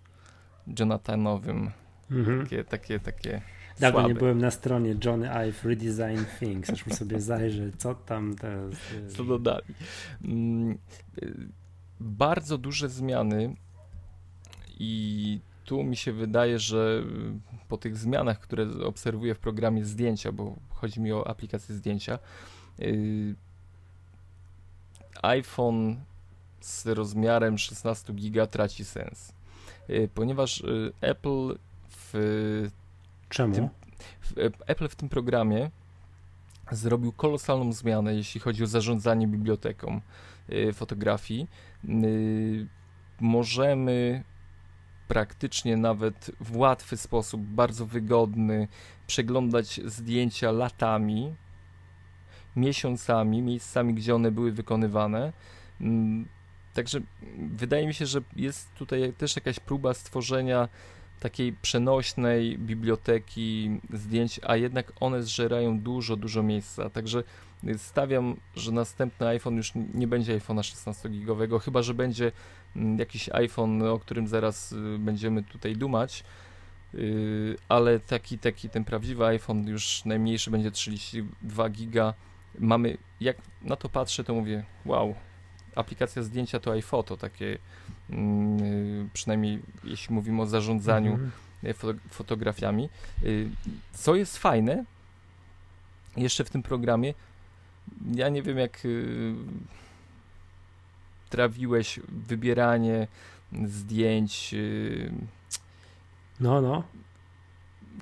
Jonathanowym, Mhm. takie, takie, takie Dawno słabe. nie byłem na stronie Johnny Ive Redesign Things. Aż mi sobie zajrzę, co tam te. co dodali. Mm, Bardzo duże zmiany i tu mi się wydaje, że po tych zmianach, które obserwuję w programie zdjęcia, bo chodzi mi o aplikację zdjęcia, y, iPhone z rozmiarem 16 giga traci sens. Y, Ponieważ y, Apple w Czemu? Tym- w- e, Apple w tym programie zrobił kolosalną zmianę, jeśli chodzi o zarządzanie biblioteką y, fotografii. Y, Możemy praktycznie nawet w łatwy sposób, bardzo wygodny, przeglądać zdjęcia latami, miesiącami, miejscami, gdzie one były wykonywane. Mm, Także wydaje mi się, że jest tutaj też jakaś próba stworzenia takiej przenośnej biblioteki zdjęć, a jednak one zżerają dużo, dużo miejsca. Także stawiam, że następny iPhone już nie będzie iPhone'a 16-gigowego, chyba że będzie mm, jakiś iPhone, o którym zaraz y, będziemy tutaj dumać. Y, ale taki, taki ten prawdziwy iPhone już najmniejszy będzie 32 giga. Mamy, jak na to patrzę, to mówię, wow, aplikacja zdjęcia to iPhoto, takie y, przynajmniej jeśli mówimy o zarządzaniu mhm. fotografiami. Co jest fajne, jeszcze w tym programie, ja nie wiem jak y, trawiłeś wybieranie zdjęć. Y, no, no.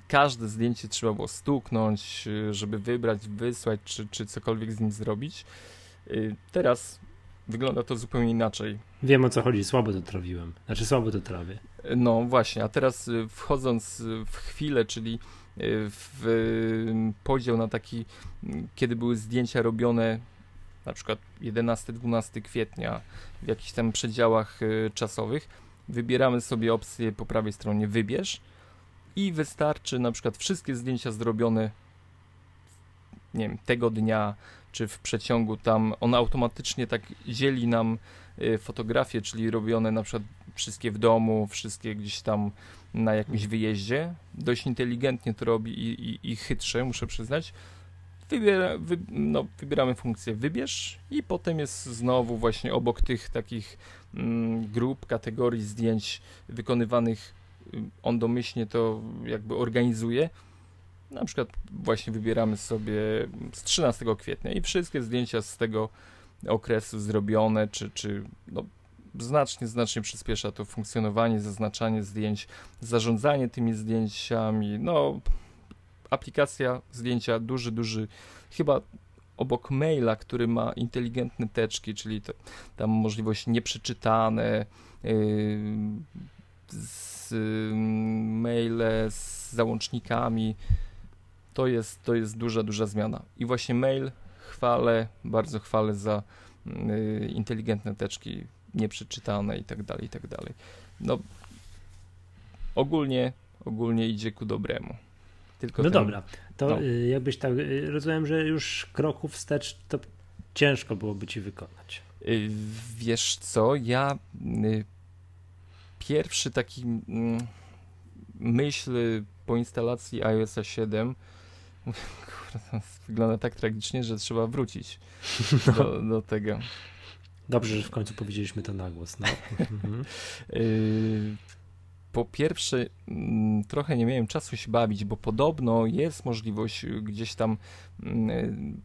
Każde zdjęcie trzeba było stuknąć, y, żeby wybrać, wysłać, czy, czy cokolwiek z nim zrobić. Teraz wygląda to zupełnie inaczej. Wiem o co chodzi, słabo to trawiłem. Znaczy słabo to trawię. No właśnie, a teraz wchodząc w chwilę, czyli w podział na taki, kiedy były zdjęcia robione na przykład 11-12 kwietnia w jakichś tam przedziałach czasowych, wybieramy sobie opcję po prawej stronie wybierz i wystarczy na przykład wszystkie zdjęcia zrobione nie wiem, tego dnia, czy w przeciągu tam, on automatycznie tak dzieli nam e, fotografie, czyli robione na przykład wszystkie w domu, wszystkie gdzieś tam na jakimś wyjeździe. Dość inteligentnie to robi i, i, i chytrze, muszę przyznać. Wybiera, wy, no, wybieramy funkcję wybierz i potem jest znowu właśnie obok tych takich mm, grup, kategorii zdjęć wykonywanych y, on domyślnie to jakby organizuje. Na przykład właśnie wybieramy sobie z 13 kwietnia i wszystkie zdjęcia z tego okresu zrobione, czy, czy no, znacznie, znacznie przyspiesza to funkcjonowanie, zaznaczanie zdjęć, zarządzanie tymi zdjęciami. No, aplikacja zdjęcia duży, duży, chyba obok maila, który ma inteligentne teczki, czyli to, tam możliwość nieprzeczytane, yy, z, yy, maile z załącznikami. To jest, to jest duża, duża zmiana. I właśnie mail chwalę, bardzo chwalę za yy, inteligentne teczki nieprzeczytane i tak dalej, i tak dalej. No, ogólnie, ogólnie idzie ku dobremu. Tylko no ten, dobra, to no. Y, jakbyś tak, y, rozumiem, że już kroków wstecz to ciężko byłoby ci wykonać. Y, wiesz co, ja pierwszy taki mm, myśl po instalacji iOS 7 kurde, wygląda tak tragicznie, że trzeba wrócić no. do, do tego. Dobrze, że w końcu powiedzieliśmy to na głos. No. Mhm. Y, po pierwsze, mm, trochę nie miałem czasu się bawić, bo podobno jest możliwość gdzieś tam mm,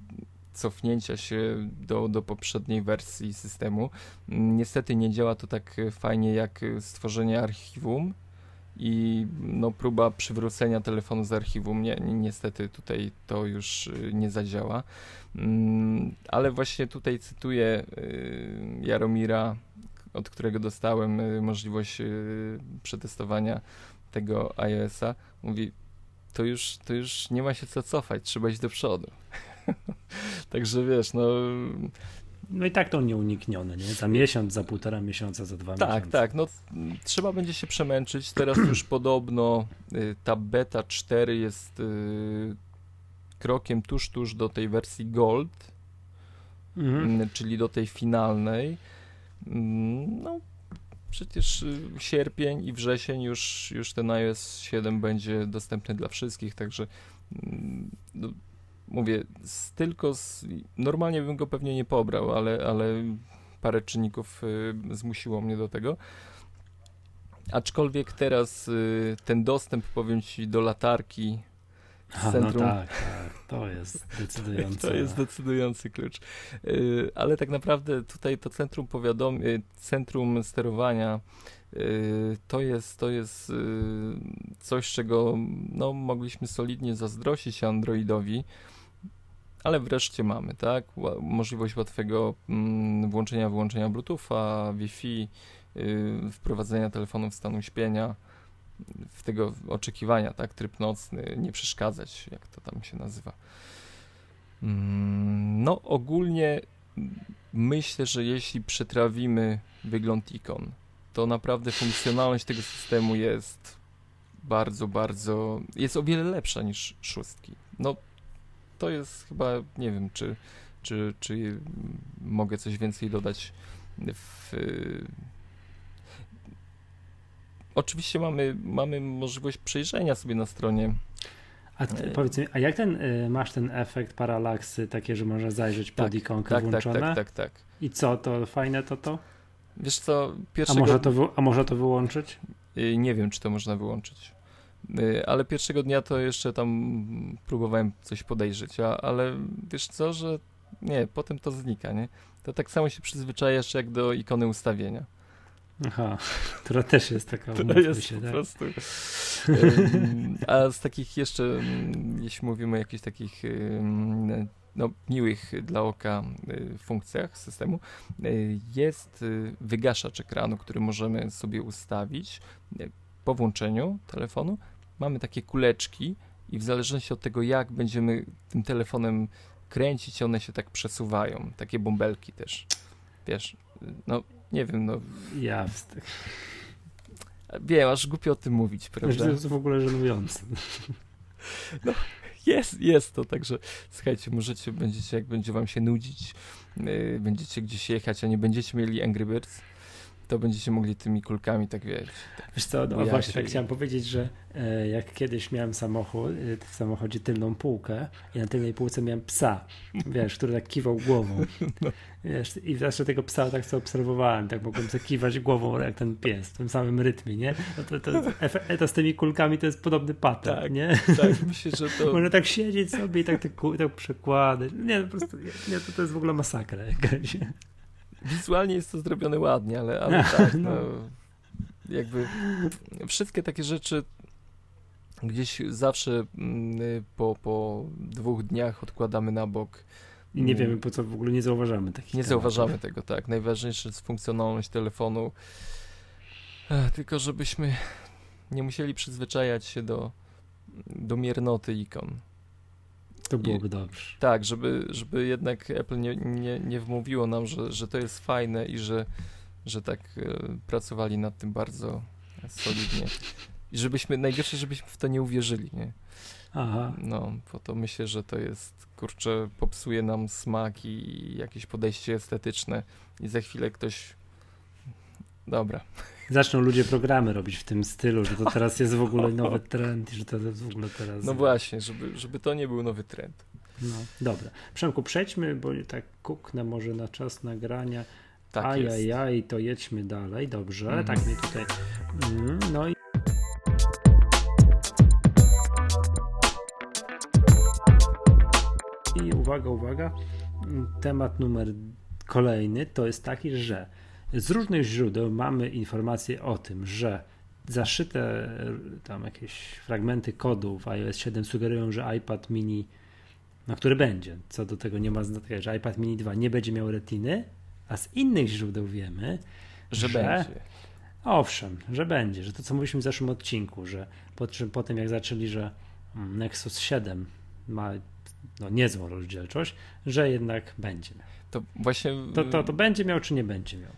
cofnięcia się do, do poprzedniej wersji systemu. Niestety nie działa to tak fajnie jak stworzenie archiwum i no, próba przywrócenia telefonu z archiwum. Nie, niestety tutaj to już y, nie zadziała. Mm, ale właśnie tutaj cytuję y, Jaromira, od którego dostałem y, możliwość przetestowania tego iOS-a. Mówi, to już, to już nie ma się co cofać, trzeba iść do przodu. Także wiesz, no no i tak to nieuniknione, nie? Za miesiąc, za półtora miesiąca, za dwa tak, miesiące. Tak, tak. No trzeba będzie się przemęczyć. Teraz już podobno y, ta beta 4 jest y, krokiem tuż, tuż do tej wersji Gold, mhm. y, czyli do tej finalnej. Mm, no, przecież sierpień i wrzesień już, już ten iOS 7 będzie dostępny dla wszystkich, także mm, no, mówię, z, tylko z, normalnie bym go pewnie nie pobrał, ale, ale parę czynników y, zmusiło mnie do tego. Aczkolwiek teraz y, ten dostęp, powiem ci, do latarki w no centrum. No tak, tak, to jest decydujący. to jest decydujący klucz. Y, ale tak naprawdę tutaj to centrum powiadom, y, centrum sterowania y, to jest, to jest y, coś, czego no, mogliśmy solidnie zazdrościć Androidowi ale wreszcie mamy, tak? Możliwość łatwego mm, włączenia, wyłączenia Bluetootha, Wi-Fi, yy, wprowadzenia telefonu w stanu śpienia, w tego oczekiwania, tak? Tryb nocny, nie przeszkadzać, jak to tam się nazywa. Mm, no, ogólnie myślę, że jeśli przetrawimy wygląd ikon, to naprawdę funkcjonalność tego systemu jest bardzo, bardzo, jest o wiele lepsza niż szóstki. No, to jest chyba, nie wiem, czy, czy, czy mogę coś więcej dodać w... Oczywiście mamy, mamy możliwość przejrzenia sobie na stronie a ty, powiedz mi, a jak ten, y, masz ten efekt paralaksy, takie, że można zajrzeć pod tak, ikonkę tak, tak włączone? Tak, tak, tak, tak. I co, to fajne to to? Wiesz co, pierwszego... A może to, a może to wyłączyć? Y, nie wiem, czy to można wyłączyć. Y, ale pierwszego dnia to jeszcze tam próbowałem coś podejrzeć, a, ale wiesz co, że nie, potem to znika, nie? To tak samo się przyzwyczajasz jak do ikony ustawienia. Aha, która też jest taka, to jest się, po tak? prostu. A z takich jeszcze, jeśli mówimy o jakichś takich no, miłych dla oka y, funkcjach systemu, y, jest wygaszacz ekranu, który możemy sobie ustawić po włączeniu telefonu. Mamy takie kuleczki i w zależności od tego, jak będziemy tym telefonem kręcić, one się tak przesuwają. Takie bąbelki też. Wiesz, no nie wiem, no. Ja. Wiem, aż głupio o tym mówić, prawda? To jest w ogóle żenujące. No, jest, jest to, także słuchajcie, możecie, będziecie, jak będzie wam się nudzić, yy, będziecie gdzieś jechać, a nie będziecie mieli Angry Birds, to będziecie mogli tymi kulkami tak wiesz. Tak Wiesz co, no właśnie tak chciałem powiedzieć, że e, jak kiedyś miałem samochód, e, w samochodzie tylną półkę i na tylnej półce miałem psa, wiesz, który tak kiwał głową. No. Wiesz, I zawsze tego psa tak sobie obserwowałem, tak mogłem sobie kiwać głową jak ten pies, w tym samym rytmie, nie? No to, to, to, to z tymi kulkami to jest podobny pattern, tak, nie? Tak, myślę, że to... Można tak siedzieć sobie i tak, tak, tak przekładać. Nie, no po prostu, nie, to, to jest w ogóle masakra jakaś. Wizualnie jest to zrobione ładnie, ale, ale tak, no, jakby wszystkie takie rzeczy gdzieś zawsze mm, po, po dwóch dniach odkładamy na bok. I nie wiemy po co w ogóle nie zauważamy takich Nie tematów. zauważamy tego, tak. Najważniejsze jest funkcjonalność telefonu. Tylko żebyśmy nie musieli przyzwyczajać się do, do miernoty ikon. To byłoby I, dobrze. Tak, żeby, żeby jednak Apple nie, nie, nie wmówiło nam, że, że to jest fajne i że, że tak e, pracowali nad tym bardzo solidnie. I żebyśmy, najgorsze, żebyśmy w to nie uwierzyli, nie? Aha. No, bo to myślę, że to jest, kurczę, popsuje nam smak i jakieś podejście estetyczne i za chwilę ktoś... Dobra. Zaczną ludzie programy robić w tym stylu, że to teraz jest w ogóle nowy trend i że to jest w ogóle teraz... No właśnie, żeby, żeby to nie był nowy trend. No, dobra. Przemku, przejdźmy, bo tak kuknę może na czas nagrania. Tak Ajajaj, to jedźmy dalej, dobrze. Mhm. Tak mnie tutaj... Mm, no i I uwaga, uwaga, temat numer kolejny to jest taki, że z różnych źródeł mamy informacje o tym, że zaszyte tam jakieś fragmenty kodu w iOS 7 sugerują, że iPad mini, no który będzie, co do tego nie ma znaczenia, że iPad mini 2 nie będzie miał retiny, a z innych źródeł wiemy, że, że będzie. Owszem, że będzie, że to co mówiliśmy w zeszłym odcinku, że po, po tym jak zaczęli, że mm, Nexus 7 ma no, niezłą rozdzielczość, że jednak będzie. To właśnie. To, to, to będzie miał, czy nie będzie miał?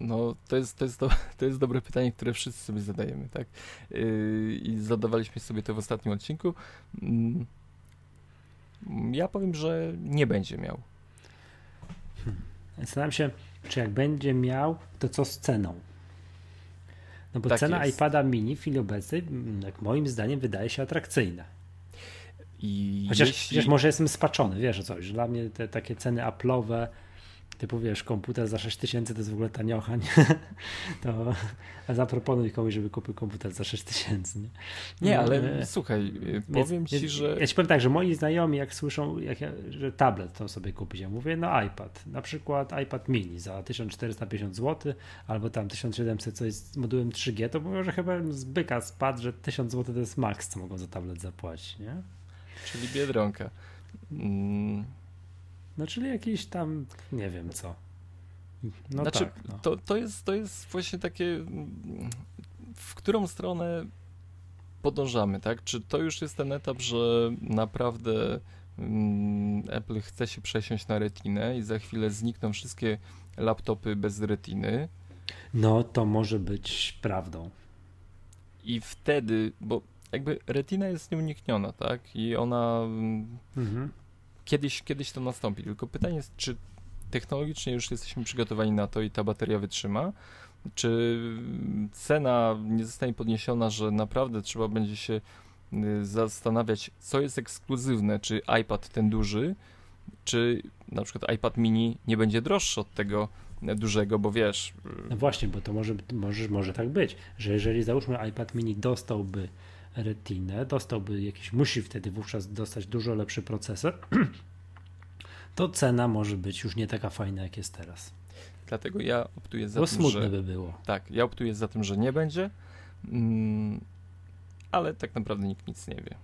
No, to jest, to, jest do, to jest dobre pytanie, które wszyscy sobie zadajemy, tak? Yy, I zadawaliśmy sobie to w ostatnim odcinku. Yy, ja powiem, że nie będzie miał. Hmm. Zastanawiam się, czy jak będzie miał, to co z ceną? No bo tak cena jest. iPada mini w chwili obecnej, jak moim zdaniem, wydaje się atrakcyjna. I chociaż, jeśli... chociaż może jestem spaczony, wiesz o coś, że dla mnie te takie ceny Apple'owe typu wiesz, komputer za 6000 to jest w ogóle taniocha, nie? to zaproponuj komuś, żeby kupił komputer za 6000, nie? Nie, ale e, słuchaj, powiem więc, ci, że... Ja ci powiem tak, że moi znajomi jak słyszą, jak ja, że tablet to sobie kupić, ja mówię, no iPad, na przykład iPad mini za 1450 zł, albo tam 1700 coś z modułem 3G, to mówią, że chyba z byka spadł, że 1000 zł to jest maks, co mogą za tablet zapłacić, nie? Czyli Biedronka. Mm no czyli jakiś tam, nie wiem co. No znaczy, tak, no. to, to, jest, to jest właśnie takie, w którą stronę podążamy, tak? Czy to już jest ten etap, że naprawdę mm, Apple chce się przesiąść na retinę i za chwilę znikną wszystkie laptopy bez retiny. No to może być prawdą. I wtedy, bo jakby retina jest nieunikniona, tak? I ona mm, mhm. Kiedyś, kiedyś to nastąpi. Tylko pytanie jest, czy technologicznie już jesteśmy przygotowani na to i ta bateria wytrzyma, czy cena nie zostanie podniesiona, że naprawdę trzeba będzie się y, zastanawiać, co jest ekskluzywne, czy iPad ten duży, czy na przykład iPad mini nie będzie droższy od tego dużego, bo wiesz. No właśnie, bo to może, może, może tak być, że jeżeli załóżmy iPad mini dostałby retinę, dostałby jakiś, musi wtedy wówczas dostać dużo lepszy procesor, to cena może być już nie taka fajna, jak jest teraz. Dlatego ja optuję za Bo tym, smutne że... by było. Tak, ja optuję za tym, że nie będzie, mm, ale tak naprawdę nikt nic nie wie.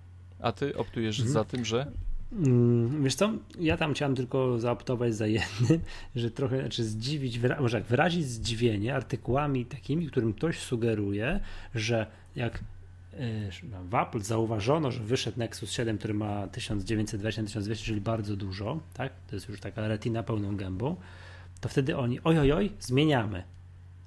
A ty optujesz mhm. za tym, że... Mm, wiesz co, ja tam chciałem tylko zaoptować za jednym, że trochę, znaczy zdziwić, może jak wyrazić zdziwienie artykułami takimi, którym ktoś sugeruje, że jak w Apple zauważono, że wyszedł Nexus 7, który ma 1920-1200, czyli bardzo dużo, tak? To jest już taka retina pełną gębą, to wtedy oni, oj, oj, oj, zmieniamy.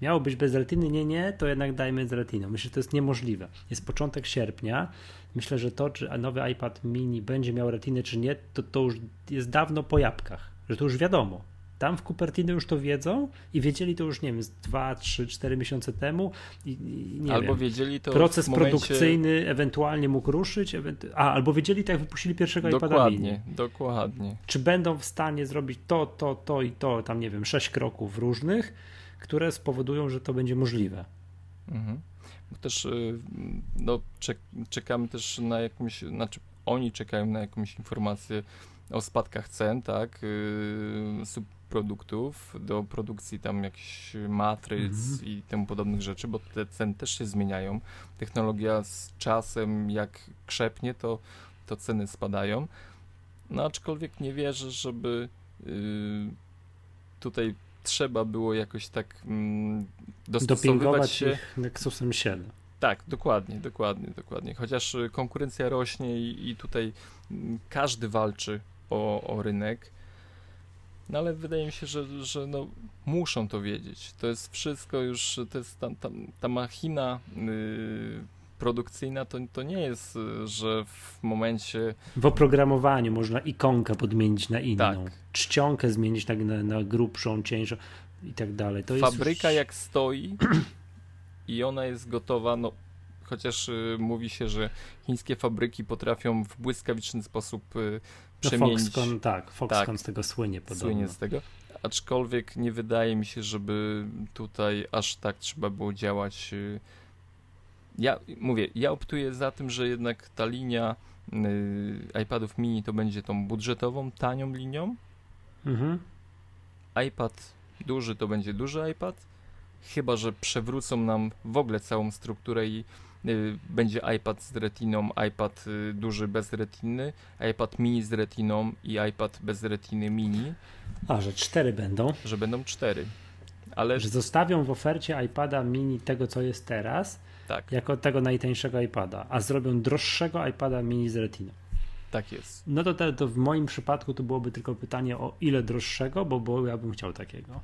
Miało być bez retiny, nie, nie, to jednak dajmy z retiną. Myślę, że to jest niemożliwe. Jest początek sierpnia. Myślę, że to, czy nowy iPad mini będzie miał retiny, czy nie, to, to już jest dawno po jabłkach, że to już wiadomo. Tam w Cupertino już to wiedzą i wiedzieli to już, nie wiem, z 2, 3, 4 miesiące temu. I, nie albo wiem, wiedzieli to. Proces momencie... produkcyjny ewentualnie mógł ruszyć. Ewentu... A, albo wiedzieli tak, jak wypuścili pierwszego dokładnie, iPada mini. Dokładnie. Czy będą w stanie zrobić to, to, to i to, tam nie wiem, sześć kroków różnych, które spowodują, że to będzie możliwe. Mhm. Też y, no, czek czekamy też na jakąś, znaczy oni czekają na jakąś informację o spadkach cen, tak, yy, produktów do produkcji tam jakichś matryc mhm. i temu podobnych rzeczy, bo te ceny też się zmieniają. Technologia z czasem jak krzepnie, to, to ceny spadają. No aczkolwiek nie wierzę, żeby yy, tutaj trzeba było jakoś tak mm, dostosowywać się. Nexusem 7. Tak, dokładnie, dokładnie, dokładnie. Chociaż konkurencja rośnie i, i tutaj mm, każdy walczy o, o rynek. No ale wydaje mi się, że, że no, muszą to wiedzieć. To jest wszystko już, to jest ta, ta, ta machina yy, produkcyjna, to, to nie jest, że w momencie... W oprogramowaniu można ikonkę podmienić na inną, tak. czcionkę zmienić na, na, na grubszą, cieńszą i tak dalej. To Fabryka już... jak stoi i ona jest gotowa, no chociaż y, mówi się, że chińskie fabryki potrafią w błyskawiczny sposób y, przemienić. No Foxconn, tak, Foxconn tak, z tego słynie podobno. Słynie z tego, aczkolwiek nie wydaje mi się, żeby tutaj aż tak trzeba było działać. Y, ja mówię, ja optuję za tym, że jednak ta linia y, iPadów mini to będzie tą budżetową, tanią linią. Mhm. iPad duży to będzie duży iPad, chyba że przewrócą nam w ogóle całą strukturę i będzie iPad z retiną, iPad y, duży bez retiny, iPad mini z retiną i iPad bez retiny mini. A, że cztery będą? Że będą cztery. Ale... Że zostawią w ofercie iPada mini tego, co jest teraz, tak. jako tego najtańszego iPada, a zrobią droższego iPada mini z retiną. Tak jest. No to, to, to w moim przypadku to byłoby tylko pytanie o ile droższego, bo, bo ja bym chciał takiego.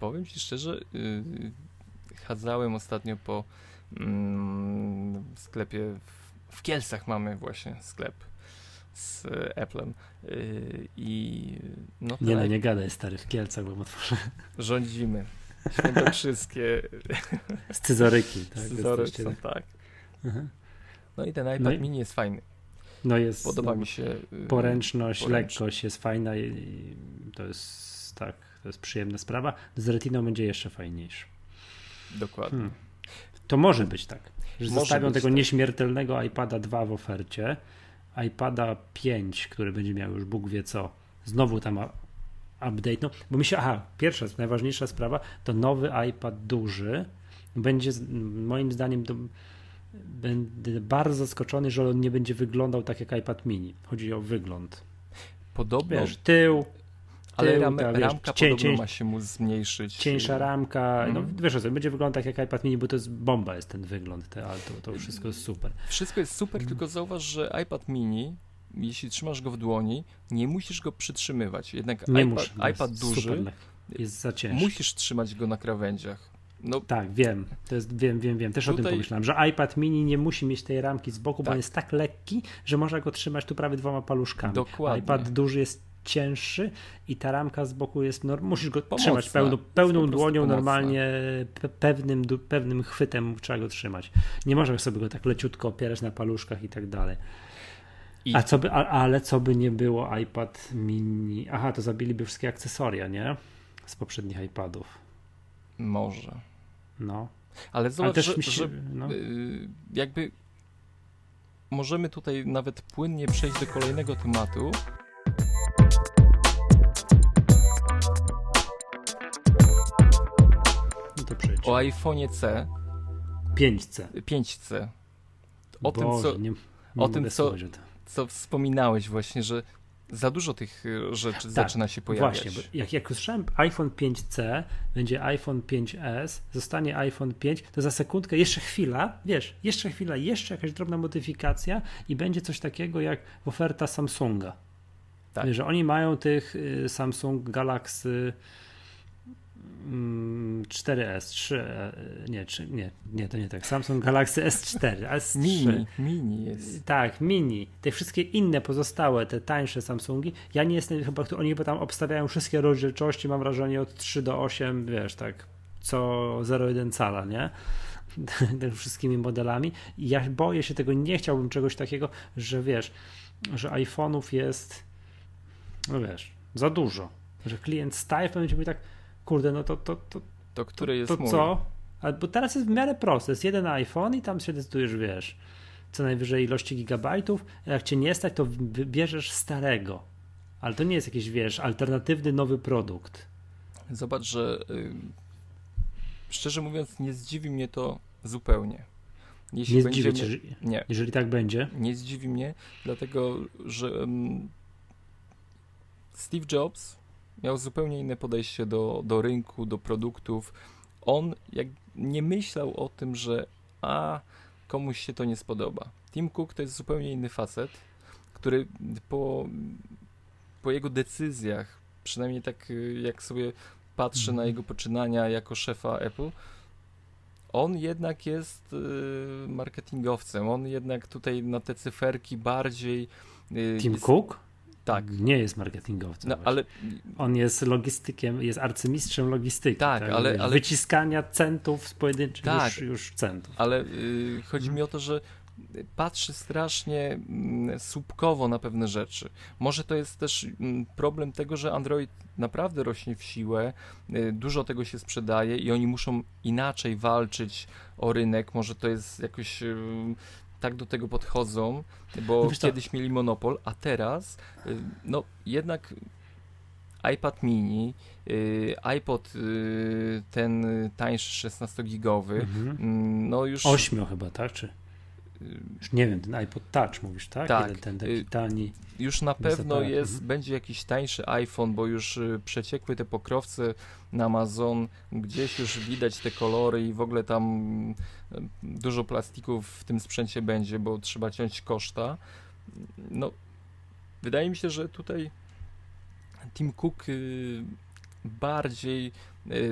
Powiem Ci szczerze, yy, chadzałem ostatnio po w sklepie w Kielcach mamy właśnie sklep z Applem y, i no Nie no, nie gadaj stary, w Kielcach bym otworzę. Rządzimy. Świętokrzyskie. Scyzoryki. Tak, Scyzoryki są, tak. Mhm. No i ten iPad no i... mini jest fajny. No jest. Podoba no, mi się. Y, poręczność, poręczność, lekkość jest fajna i to jest tak, to jest przyjemna sprawa. Z Retiną będzie jeszcze fajniejszy. Dokładnie. Hmm. To może być tak, że może zostawią tego tak. nieśmiertelnego iPada 2 w ofercie, iPada 5, który będzie miał już Bóg wie co, znowu tam update, no, bo mi się, aha, pierwsza, najważniejsza sprawa, to nowy iPad duży będzie moim zdaniem to, będę bardzo zaskoczony, że on nie będzie wyglądał tak jak iPad mini. Chodzi o wygląd. Podobno. Wiesz, tył, ale ram, ta, wiesz, ramka podobno cię, ma się mu zmniejszyć. Cieńsza ramka, mm. no mhm. wiesz co, będzie wyglądać jak iPad mini, bo to jest bomba jest ten wygląd, te, ale to, to wszystko jest super. Wszystko jest super, mm. tylko zauważ, że iPad mini jeśli trzymasz go w dłoni, nie musisz go przytrzymywać. Jednak Nie iPad, muszę. iPad duży, Jest za ciężki. musisz trzymać go na krawędziach. No, Tak, wiem. To jest, wiem, wiem, wiem. Też o tym Tutaj- pomyślałem, że iPad mini nie musi mieć tej ramki z boku, bo Tak. on jest tak lekki, że można go trzymać tu prawie dwoma paluszkami. Dokładnie. iPad duży jest cięższy i ta ramka z boku jest, no, musisz go Pomocna. trzymać pełną, pełną dłonią, pomocna. normalnie pe pewnym, pewnym chwytem trzeba go trzymać. Nie możesz sobie go tak leciutko opierać na paluszkach i tak dalej. I- A co by, a, ale co by nie było iPad mini? Aha, to zabiliby wszystkie akcesoria, nie? Z poprzednich iPadów. może. No. Ale Ale zobacz, też że, mi się, że no. y, jakby możemy tutaj nawet płynnie przejść do kolejnego tematu. O iPhone'ie C, 5C. 5C. O tym, Boże, co, nie, nie o tym, co- tym. co wspominałeś właśnie, że za dużo tych y, rzeczy zaczyna się pojawiać. Tak, Właśnie, bo jak, jak usłyszałem iPhone 5C, będzie iPhone 5S, zostanie iPhone 5, to za sekundkę, jeszcze chwila, wiesz, jeszcze chwila, jeszcze jakaś drobna modyfikacja i będzie coś takiego jak oferta Samsunga. Tak. Że oni mają tych y, Samsung Galaxy 4S, 3, e, nie, 3, nie, nie, to nie tak, Samsung Galaxy S4, S3. Mini, mini jest. Tak, mini. Te wszystkie inne pozostałe, te tańsze Samsungi, ja nie jestem chyba, oni chyba tam obstawiają wszystkie rozdzielczości, mam wrażenie od 3 do 8, wiesz, tak, co 0,1 cala, nie? Wszystkimi modelami. I ja boję się tego, nie chciałbym czegoś takiego, że wiesz, że iPhone'ów jest, no wiesz, za dużo. Że klient z iPhone będzie mówił tak, kurde, no to, to, to, To, który jest to mój. co? A, bo teraz jest w miarę proste. Jest jeden iPhone i tam się decydujesz, wiesz, co najwyżej ilości gigabajtów. a Jak cię nie stać, to wybierzesz starego. Ale to nie jest jakiś, wiesz, alternatywny nowy produkt. Zobacz, że y, szczerze mówiąc, nie zdziwi mnie to zupełnie. Jeśli Nie będziemy... zdziwi cię, Nie, jeżeli tak będzie. nie zdziwi mnie, dlatego że mm, Steve Jobs miał zupełnie inne podejście do, do rynku, do produktów. On jak nie myślał o tym, że a komuś się to nie spodoba. Tim Cook to jest zupełnie inny facet, który po, po jego decyzjach, przynajmniej tak y, jak sobie patrzę na Mhm. jego poczynania jako szefa Apple, on jednak jest y, marketingowcem. On jednak tutaj na te cyferki bardziej. y, Tim jest, Cook Tak. nie jest marketingowcem. No, ale On jest logistykiem, jest arcymistrzem logistyki. Tak, ale- wiesz, ale- Wyciskania centów z pojedynczych Tak. już, już centów. ale y, chodzi mi o to, że patrzy strasznie mm, słupkowo na pewne rzeczy. Może to jest też mm, problem tego, że Android naprawdę rośnie w siłę, y, dużo tego się sprzedaje i oni muszą inaczej walczyć o rynek. Może to jest jakoś y, tak do tego podchodzą, bo No wiesz kiedyś mieli monopol, a teraz y, no jednak iPad mini, y, iPod y, ten tańszy 16-gigowy, Mhm. mm, no już Ośmiu chyba, tak? Czy już nie wiem, ten iPod Touch mówisz, tak? Tak. Ten taki Y, tani. już na pewno jest, mhm. będzie jakiś tańszy iPhone, bo już y, przeciekły te pokrowce na Amazon, gdzieś już widać te kolory i w ogóle tam y, dużo plastików w tym sprzęcie będzie, bo trzeba ciąć koszta. No, wydaje mi się, że tutaj Tim Cook bardziej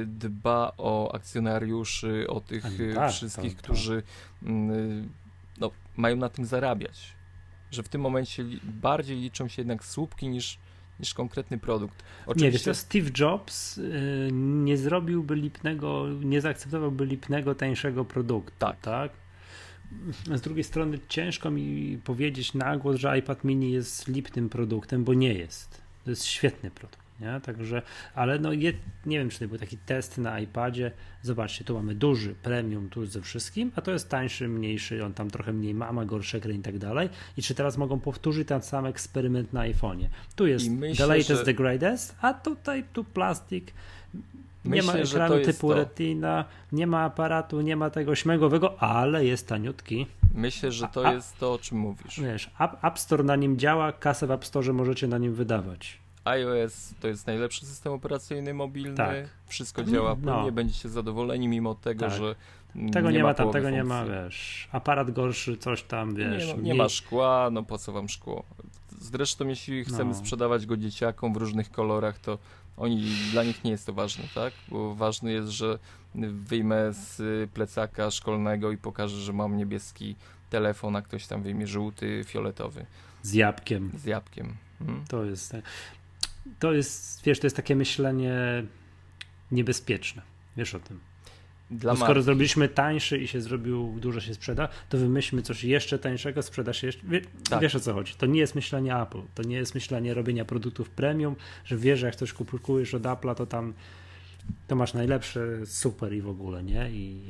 dba o akcjonariuszy, o tych tak, wszystkich, tak, którzy no, mają na tym zarabiać. Że w tym momencie bardziej liczą się jednak słupki niż, niż konkretny produkt. Nie, wiesz, to Steve Jobs y, nie zrobiłby lipnego, nie zaakceptowałby lipnego, tańszego produktu. Tak. tak? Z drugiej strony ciężko mi powiedzieć na głos, że iPad mini jest lipnym produktem, bo nie jest. To jest świetny produkt. Nie? Także, ale no je, nie wiem, czy to był taki test na iPadzie. Zobaczcie, tu mamy duży premium tu ze wszystkim, a to jest tańszy, mniejszy, on tam trochę mniej ma, ma gorszy ekran i tak dalej. I czy teraz mogą powtórzyć ten sam eksperyment na iPhone'ie? Tu jest myślę, the latest, że- the greatest, a tutaj tu plastik. Nie Myślę, ma ekranu typu to. Retina, nie ma aparatu, nie ma tego śmigłowego, ale jest taniutki. Myślę, że to a- jest to, o czym mówisz. Wiesz, App, App Store na nim działa, kasę w App Store możecie na nim wydawać. iOS to jest najlepszy system operacyjny mobilny. Tak. Wszystko działa No. płynnie, będziecie zadowoleni mimo tego, Tak. że Tego nie, ma tam, tego nie ma, funkcji. wiesz. Aparat gorszy, coś tam, wiesz. Nie, no, nie mniej- ma szkła, no po co wam szkło? Zresztą jeśli chcemy No. sprzedawać go dzieciakom w różnych kolorach, to oni, dla nich nie jest to ważne, tak? Bo ważne jest, że wyjmę z plecaka szkolnego i pokażę, że mam niebieski telefon, a ktoś tam wyjmie żółty, fioletowy Z jabłkiem. z jabłkiem. Mhm. To jest, to jest, wiesz, to jest takie myślenie niebezpieczne. Wiesz o tym. Dla skoro zrobiliśmy tańszy i się zrobił, dużo się sprzeda, to wymyślmy coś jeszcze tańszego, sprzeda się jeszcze. Wie, Tak. Wiesz o co chodzi? To nie jest myślenie Apple. To nie jest myślenie robienia produktów premium, że wiesz, że jak coś kupujesz od Apple'a, to tam to masz najlepsze super i w ogóle, nie? I,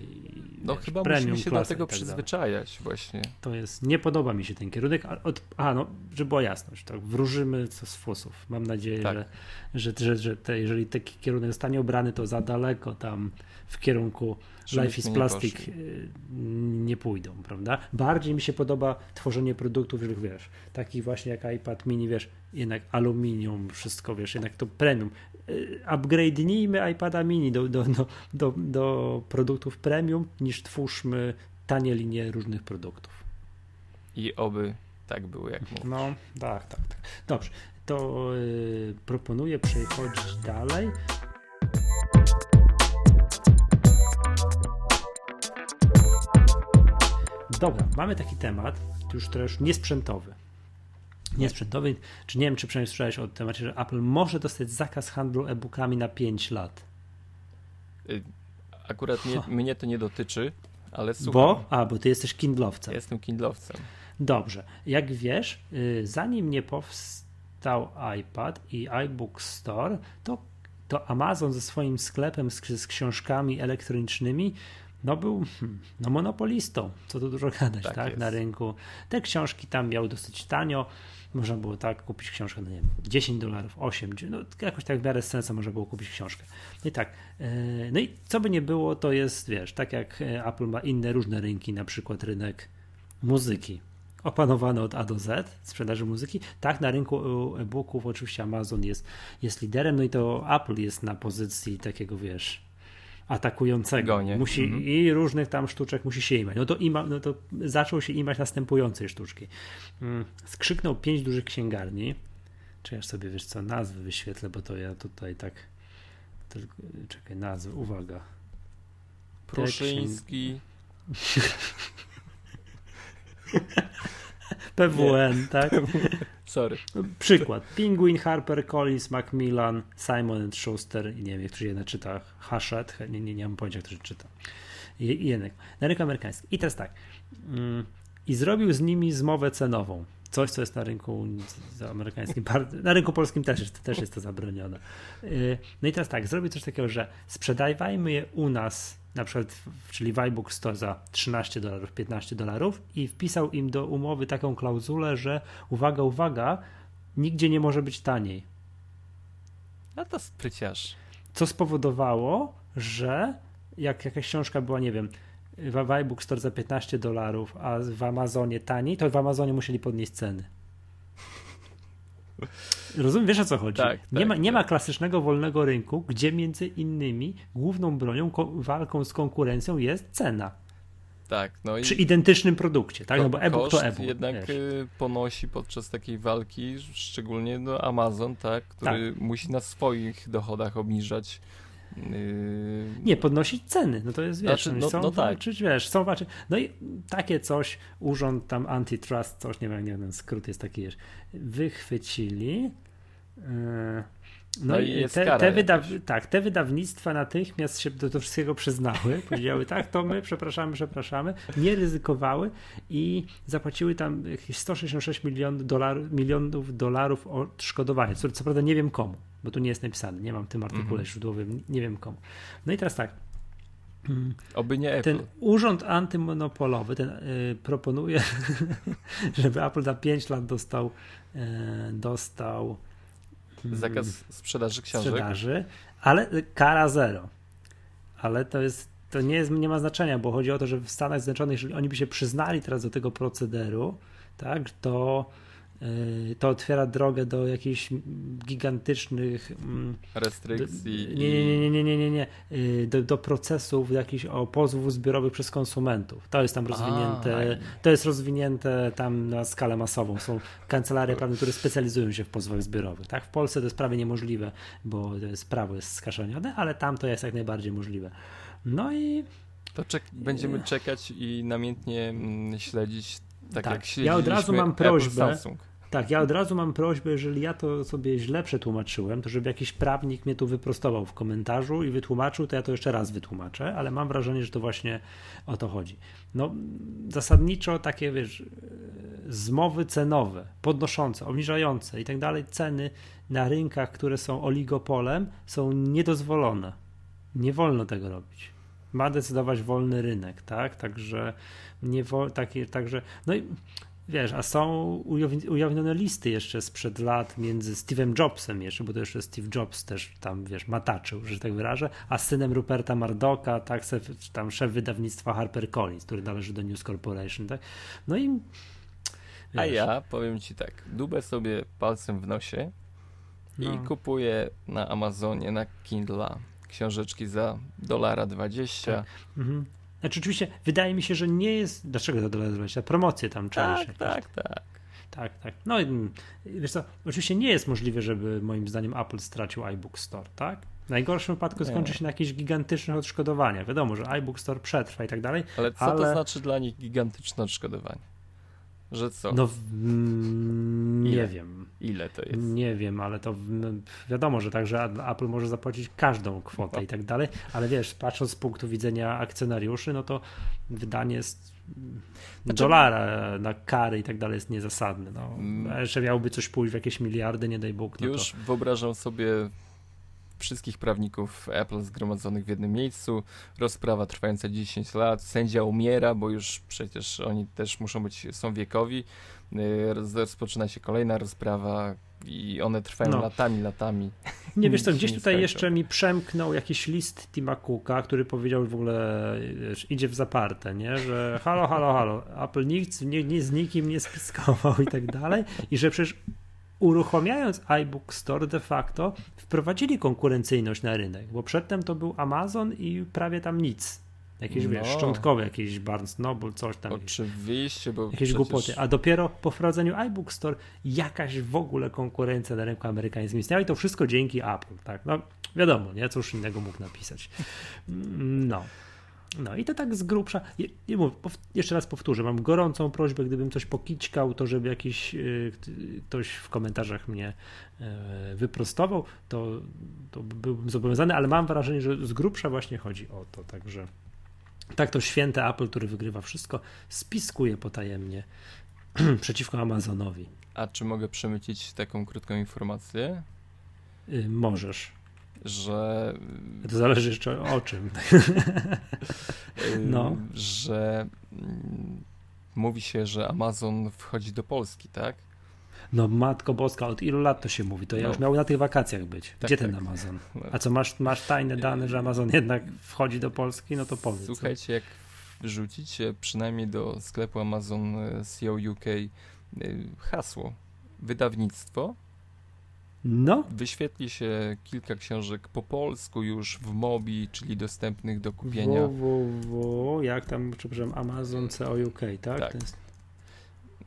No wiesz, chyba premium musimy się do tego tak dalej. przyzwyczajać właśnie. To jest, nie podoba mi się ten kierunek. A, od, a no, żeby była jasność, tak, wróżymy co z fusów. Mam nadzieję, Tak. że, że, że, że te, jeżeli taki kierunek zostanie obrany, to za daleko tam w kierunku Life is nie Plastic poszli. y, nie pójdą, prawda? Bardziej mi się podoba tworzenie produktów, że wiesz, takich właśnie jak iPad mini, wiesz, jednak aluminium, wszystko, wiesz, jednak to premium. Y, Upgrade'nijmy iPada mini do, do, do, do, do produktów premium, niż twórzmy tanie linie różnych produktów. I oby tak było, jak mówię. No, tak, tak, tak. Dobrze, to y, proponuję przechodzić dalej. Dobra, mamy taki temat, już teraz już niesprzętowy. Niesprzętowy, czy nie wiem, czy przynajmniej słyszałeś o temacie, że Apple może dostać zakaz handlu e-bookami na 5 lat. Y, Akurat nie, mnie to nie dotyczy, ale słucham. Bo? A, bo ty jesteś kindlowcem. Jestem kindlowcem. Dobrze. Jak wiesz, y, zanim nie powstał iPad i iBook Store, to, to Amazon ze swoim sklepem z, z książkami elektronicznymi no był hmm, no monopolistą, co tu dużo gadać, tak, Tak na rynku. Te książki tam miały dosyć tanio, można było tak kupić książkę, no nie wiem, 10 dolarów, 8, no jakoś tak w miarę sensu można było kupić książkę. No i tak, e, no i co by nie było, to jest, wiesz, tak jak e, Apple ma inne różne rynki, na przykład rynek muzyki opanowany od A do Z, sprzedaży muzyki. Tak, na rynku e, e-booków oczywiście Amazon jest, jest liderem, no i to Apple jest na pozycji takiego, wiesz, atakującego. Gonie. Musi Mhm. i różnych tam sztuczek musi się imać. No to, ima, no to zaczął się imać następującej sztuczki. Mm, Skrzyknął pięć dużych księgarni. Czy ja sobie, wiesz co, nazwy wyświetlę, bo to ja tutaj tak tylko, czekaj, nazwy, uwaga. Pruszyński, PWN, tak? Sorry. Przykład. Penguin, Harper, Collins, Macmillan, Simon Schuster i nie wiem, jak to się jedna czyta, Hachette, nie, nie, nie mam pojęcia, jak czyta. I, jednak. Na rynku amerykańskim. I teraz tak. Mm, I zrobił z nimi zmowę cenową. Coś, co jest na rynku amerykańskim, na rynku polskim też jest, też jest to zabronione. Y, No i teraz tak, zrobił coś takiego, że sprzedawajmy je u nas, na przykład, czyli w iBook Store za 13 dolarów, 15 dolarów i wpisał im do umowy taką klauzulę, że uwaga, uwaga, nigdzie nie może być taniej. No to spryciarz. Co spowodowało, że jak jakaś książka była, nie wiem, w iBook Store za 15 dolarów, a w Amazonie taniej, to w Amazonie musieli podnieść ceny. Rozumiem, wiesz o co chodzi? Tak, nie, tak, ma, nie tak. ma klasycznego wolnego rynku, gdzie między innymi główną bronią, walką z konkurencją jest cena. Tak, no Przy identycznym produkcie, tak? No bo e-book to e-book. jednak wiesz. y, ponosi podczas takiej walki, szczególnie no Amazon, tak, który musi na swoich dochodach obniżać. Y, Nie, podnosić ceny, no to jest, wiesz, Znaczy, oni no- chcą no tak. walczyć, wiesz, chcą walczyć. No i takie coś, urząd tam antitrust, coś, nie wiem, nie wiem, skrót jest taki, wiesz, wychwycili. yy, No, No i te, te, jakaś. tak, te wydawnictwa natychmiast się do, do wszystkiego przyznały. Powiedziały, tak, to my, przepraszamy, przepraszamy. Nie ryzykowały i zapłaciły tam jakieś 166 milionów dolarów, milionów dolarów odszkodowania. Co, co prawda nie wiem komu, bo tu nie jest napisane, nie mam w tym artykule Mhm. źródłowym, nie wiem komu. No i teraz tak. mm, Oby nie Apple. Ten urząd antymonopolowy ten, y, proponuje, żeby Apple za 5 lat dostał, y, dostał mm, Zakaz sprzedaży książek. sprzedaży, ale kara zero. Ale to jest, to nie, jest, nie ma znaczenia, bo chodzi o to, że w Stanach Zjednoczonych, jeżeli oni by się przyznali teraz do tego procederu, tak, to, to otwiera drogę do jakichś gigantycznych mm, restrykcji. Do, nie, nie, nie, nie, nie, nie, do, do procesów jakichś o pozwów zbiorowych przez konsumentów. To jest tam rozwinięte, A, to jest rozwinięte tam na skalę masową. Są kancelarie prawne, które specjalizują się w pozwach zbiorowych. Tak? W Polsce to jest prawie niemożliwe, bo to jest prawo jest skaszenione, ale tam to jest jak najbardziej możliwe. No i to czek będziemy czekać i namiętnie mm, śledzić, tak, tak. jak śledziliśmy Ja od razu mam prośbę. Samsung. Tak, ja od razu mam prośbę, jeżeli ja to sobie źle przetłumaczyłem, to żeby jakiś prawnik mnie tu wyprostował w komentarzu i wytłumaczył, to ja to jeszcze raz wytłumaczę, ale mam wrażenie, że to właśnie o to chodzi. No, zasadniczo takie, wiesz, zmowy cenowe, podnoszące, obniżające i tak dalej, ceny na rynkach, które są oligopolem, są niedozwolone. Nie wolno tego robić. Ma decydować wolny rynek, tak? Także nie wo, takie, także, no i wiesz, a są ujawnione listy jeszcze sprzed lat między Steve'em Jobsem jeszcze, bo to jeszcze Steve Jobs też tam, wiesz, mataczył, że tak wyrażę, a synem Ruperta Mardoka, tak, tam szef wydawnictwa HarperCollins, który należy do News Corporation, tak, no i wiesz. A ja powiem ci tak, dubę sobie palcem w nosie i no. kupuję na Amazonie, na Kindle książeczki za dolara 20. Tak. Mhm. Znaczy oczywiście wydaje mi się, że nie jest. Dlaczego to 20? Promocje tam czaisz. Tak, tak, tak. Tak, tak. No i wiesz co, oczywiście nie jest możliwe, żeby moim zdaniem Apple stracił iBook Store, tak? W najgorszym wypadku skończy się na jakichś gigantycznych odszkodowaniach. Wiadomo, że iBook Store przetrwa i tak dalej. Ale co ale... to znaczy dla nich gigantyczne odszkodowanie? Że co? No, mm, nie wiem. Ile to jest? Nie wiem, ale to no, wiadomo, że także Apple może zapłacić każdą kwotę no. i tak dalej, ale wiesz, patrząc z punktu widzenia akcjonariuszy, no to wydanie z znaczy... dolara na kary i tak dalej jest niezasadne. No. Mm. Jeszcze miałby coś pójść w jakieś miliardy, nie daj Bóg. No Już to... wyobrażam sobie wszystkich prawników Apple zgromadzonych w jednym miejscu, rozprawa trwająca 10 lat, sędzia umiera, bo już przecież oni też muszą być, są wiekowi, y, rozpoczyna się kolejna rozprawa i one trwają no. latami, latami. Nie wiesz co, gdzieś tutaj jeszcze mi przemknął jakiś list Tima Cooka, który powiedział w ogóle, wiesz, idzie w zaparte, nie? że halo, halo, halo, Apple nikt nie, nie z nikim nie spiskował i tak dalej i że przecież uruchamiając iBook Store de facto wprowadzili konkurencyjność na rynek, bo przedtem to był Amazon i prawie tam nic. Jakieś, no. wiesz, szczątkowe, jakieś Barnes Noble, coś tam. Oczywiście, bo Jakieś przecież... głupoty. A dopiero po wprowadzeniu iBook Store jakaś w ogóle konkurencja na rynku amerykańskim istniała i to wszystko dzięki Apple, tak? No, wiadomo, nie? Cóż innego mógł napisać. Mm, no. No i to tak z grubsza. Je, je, jeszcze raz powtórzę, mam gorącą prośbę, gdybym coś pokićkał, to żeby jakiś y, ktoś w komentarzach mnie y, wyprostował, to, to byłbym zobowiązany, ale mam wrażenie, że z grubsza właśnie chodzi o to, także tak to święte Apple, który wygrywa wszystko, spiskuje potajemnie przeciwko Amazonowi. A czy mogę przemycić taką krótką informację? Y, możesz że. To zależy jeszcze o czym. no. Że mm, mówi się, że Amazon wchodzi do Polski, tak? No matko boska, od ilu lat to się mówi? To ja no. już miał na tych wakacjach być. Tak, Gdzie tak. ten Amazon? No. A co, masz, masz tajne dane, że Amazon jednak wchodzi do Polski? No to powiedz. Słuchajcie, co? jak wrzucicie przynajmniej do sklepu Amazon CEO UK y, hasło wydawnictwo, no. Wyświetli się kilka książek po polsku już w Mobi, czyli dostępnych do kupienia. www, jak tam, przepraszam, Amazon CO UK, tak? Tak. Jest...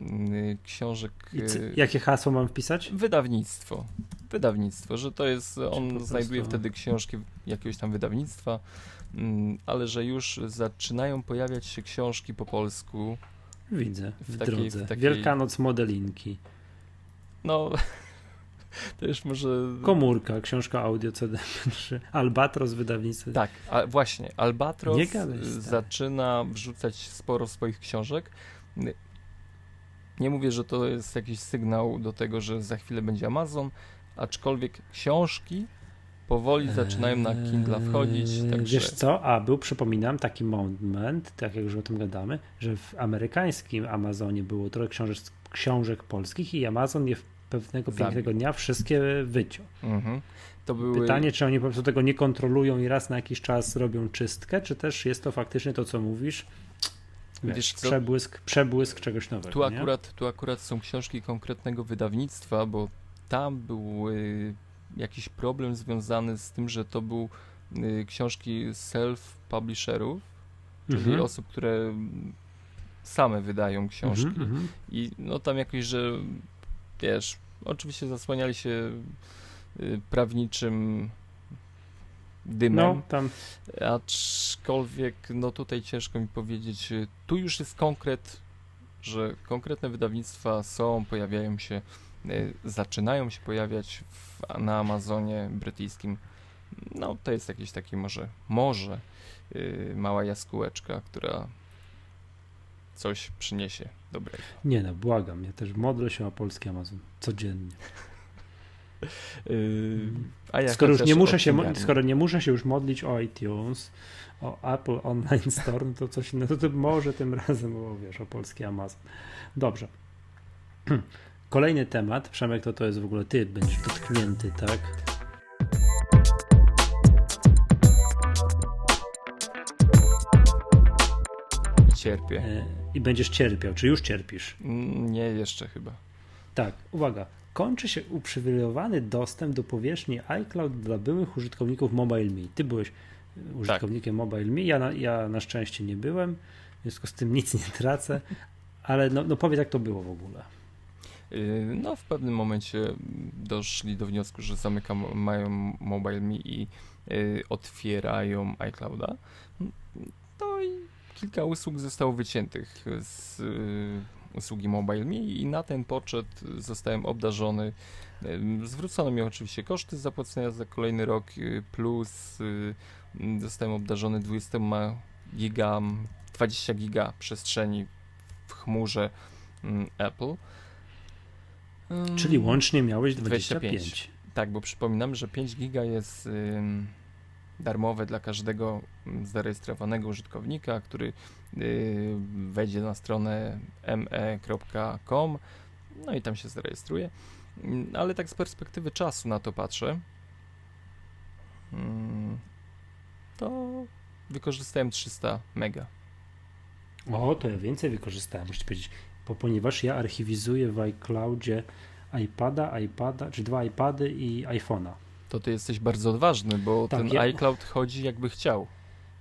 Mm, książek. Y, jakie hasło mam wpisać? Wydawnictwo. Wydawnictwo, że to jest. On znajduje wtedy książki jakiegoś tam wydawnictwa, mm, ale że już zaczynają pojawiać się książki po polsku. Widzę, w, w takiej, drodze. W takiej... Wielkanoc modelinki. No, To już może... Komórka, książka audio CD3, Albatros wydawnictwo. Tak, a właśnie, Albatros zaczyna wrzucać sporo swoich książek. Nie mówię, że to jest jakiś sygnał do tego, że za chwilę będzie Amazon, aczkolwiek książki powoli zaczynają na Kindle wchodzić. Eee, także... Wiesz co, a był, przypominam, taki moment, tak jak już o tym gadamy, że w amerykańskim Amazonie było trochę książek, książek polskich i Amazon je pewnego Zabił. pięknego dnia wszystkie wyciął. Mhm. Były... Pytanie, czy oni po prostu tego nie kontrolują i raz na jakiś czas robią czystkę, czy też jest to faktycznie to, co mówisz, wiesz, Wiesz przebłysk, przebłysk czegoś nowego. Tu nie? akurat, tu akurat są książki konkretnego wydawnictwa, bo tam był y, jakiś problem związany z tym, że to był y, książki self-publisherów, czyli Mhm. osób, które same wydają książki. Mhm, mhm. I no tam jakoś, że wiesz, oczywiście zasłaniali się y, prawniczym dymem, No, tam aczkolwiek no tutaj ciężko mi powiedzieć, y, tu już jest konkret, że konkretne wydawnictwa są, pojawiają się, y, zaczynają się pojawiać w, na Amazonie brytyjskim. No to jest jakiś taki może, może y, mała jaskółeczka, która coś przyniesie dobrego. Nie no, błagam, ja też modlę się o polski Amazon codziennie. Yy, ja skoro już nie muszę się, skoro nie muszę się już modlić o iTunes, o Apple Online Store, no to coś innego, to może tym razem, o, wiesz, o polski Amazon. Dobrze. Kolejny temat, Przemek, to to jest w ogóle ty będziesz dotknięty, tak? Cierpię. E, I będziesz cierpiał, czy już cierpisz? Mm, Nie jeszcze chyba. Tak, uwaga. Kończy się uprzywilejowany dostęp do powierzchni iCloud dla byłych użytkowników MobileMe. Ty byłeś użytkownikiem MobileMe, ja na, ja na szczęście nie byłem, w związku z tym nic nie tracę, ale no, no powiedz jak to było w ogóle. Yy, No, w pewnym momencie doszli do wniosku, że zamykam, mają MobileMe i yy, otwierają iClouda. No i kilka usług zostało wyciętych z yy, usługi MobileMe i na ten poczet zostałem obdarzony. Zwrócono mi oczywiście koszty zapłacenia za kolejny rok, yy, plus yy, zostałem obdarzony 20 giga, 20 giga przestrzeni w chmurze mm, Apple. Czyli łącznie miałeś 25. 25. Tak, bo przypominam, że 5 giga jest darmowe dla każdego zarejestrowanego użytkownika, który y, wejdzie na stronę me.com, no i tam się zarejestruje. Ym, Ale tak z perspektywy czasu na to patrzę, ym, to wykorzystałem 300 mega. O, to ja więcej wykorzystałem, muszę powiedzieć, bo ponieważ ja archiwizuję w iCloudzie iPada, iPada, czy dwa iPady i iPhone'a. To ty jesteś bardzo odważny, bo Tak, ten ja- iCloud chodzi jakby chciał,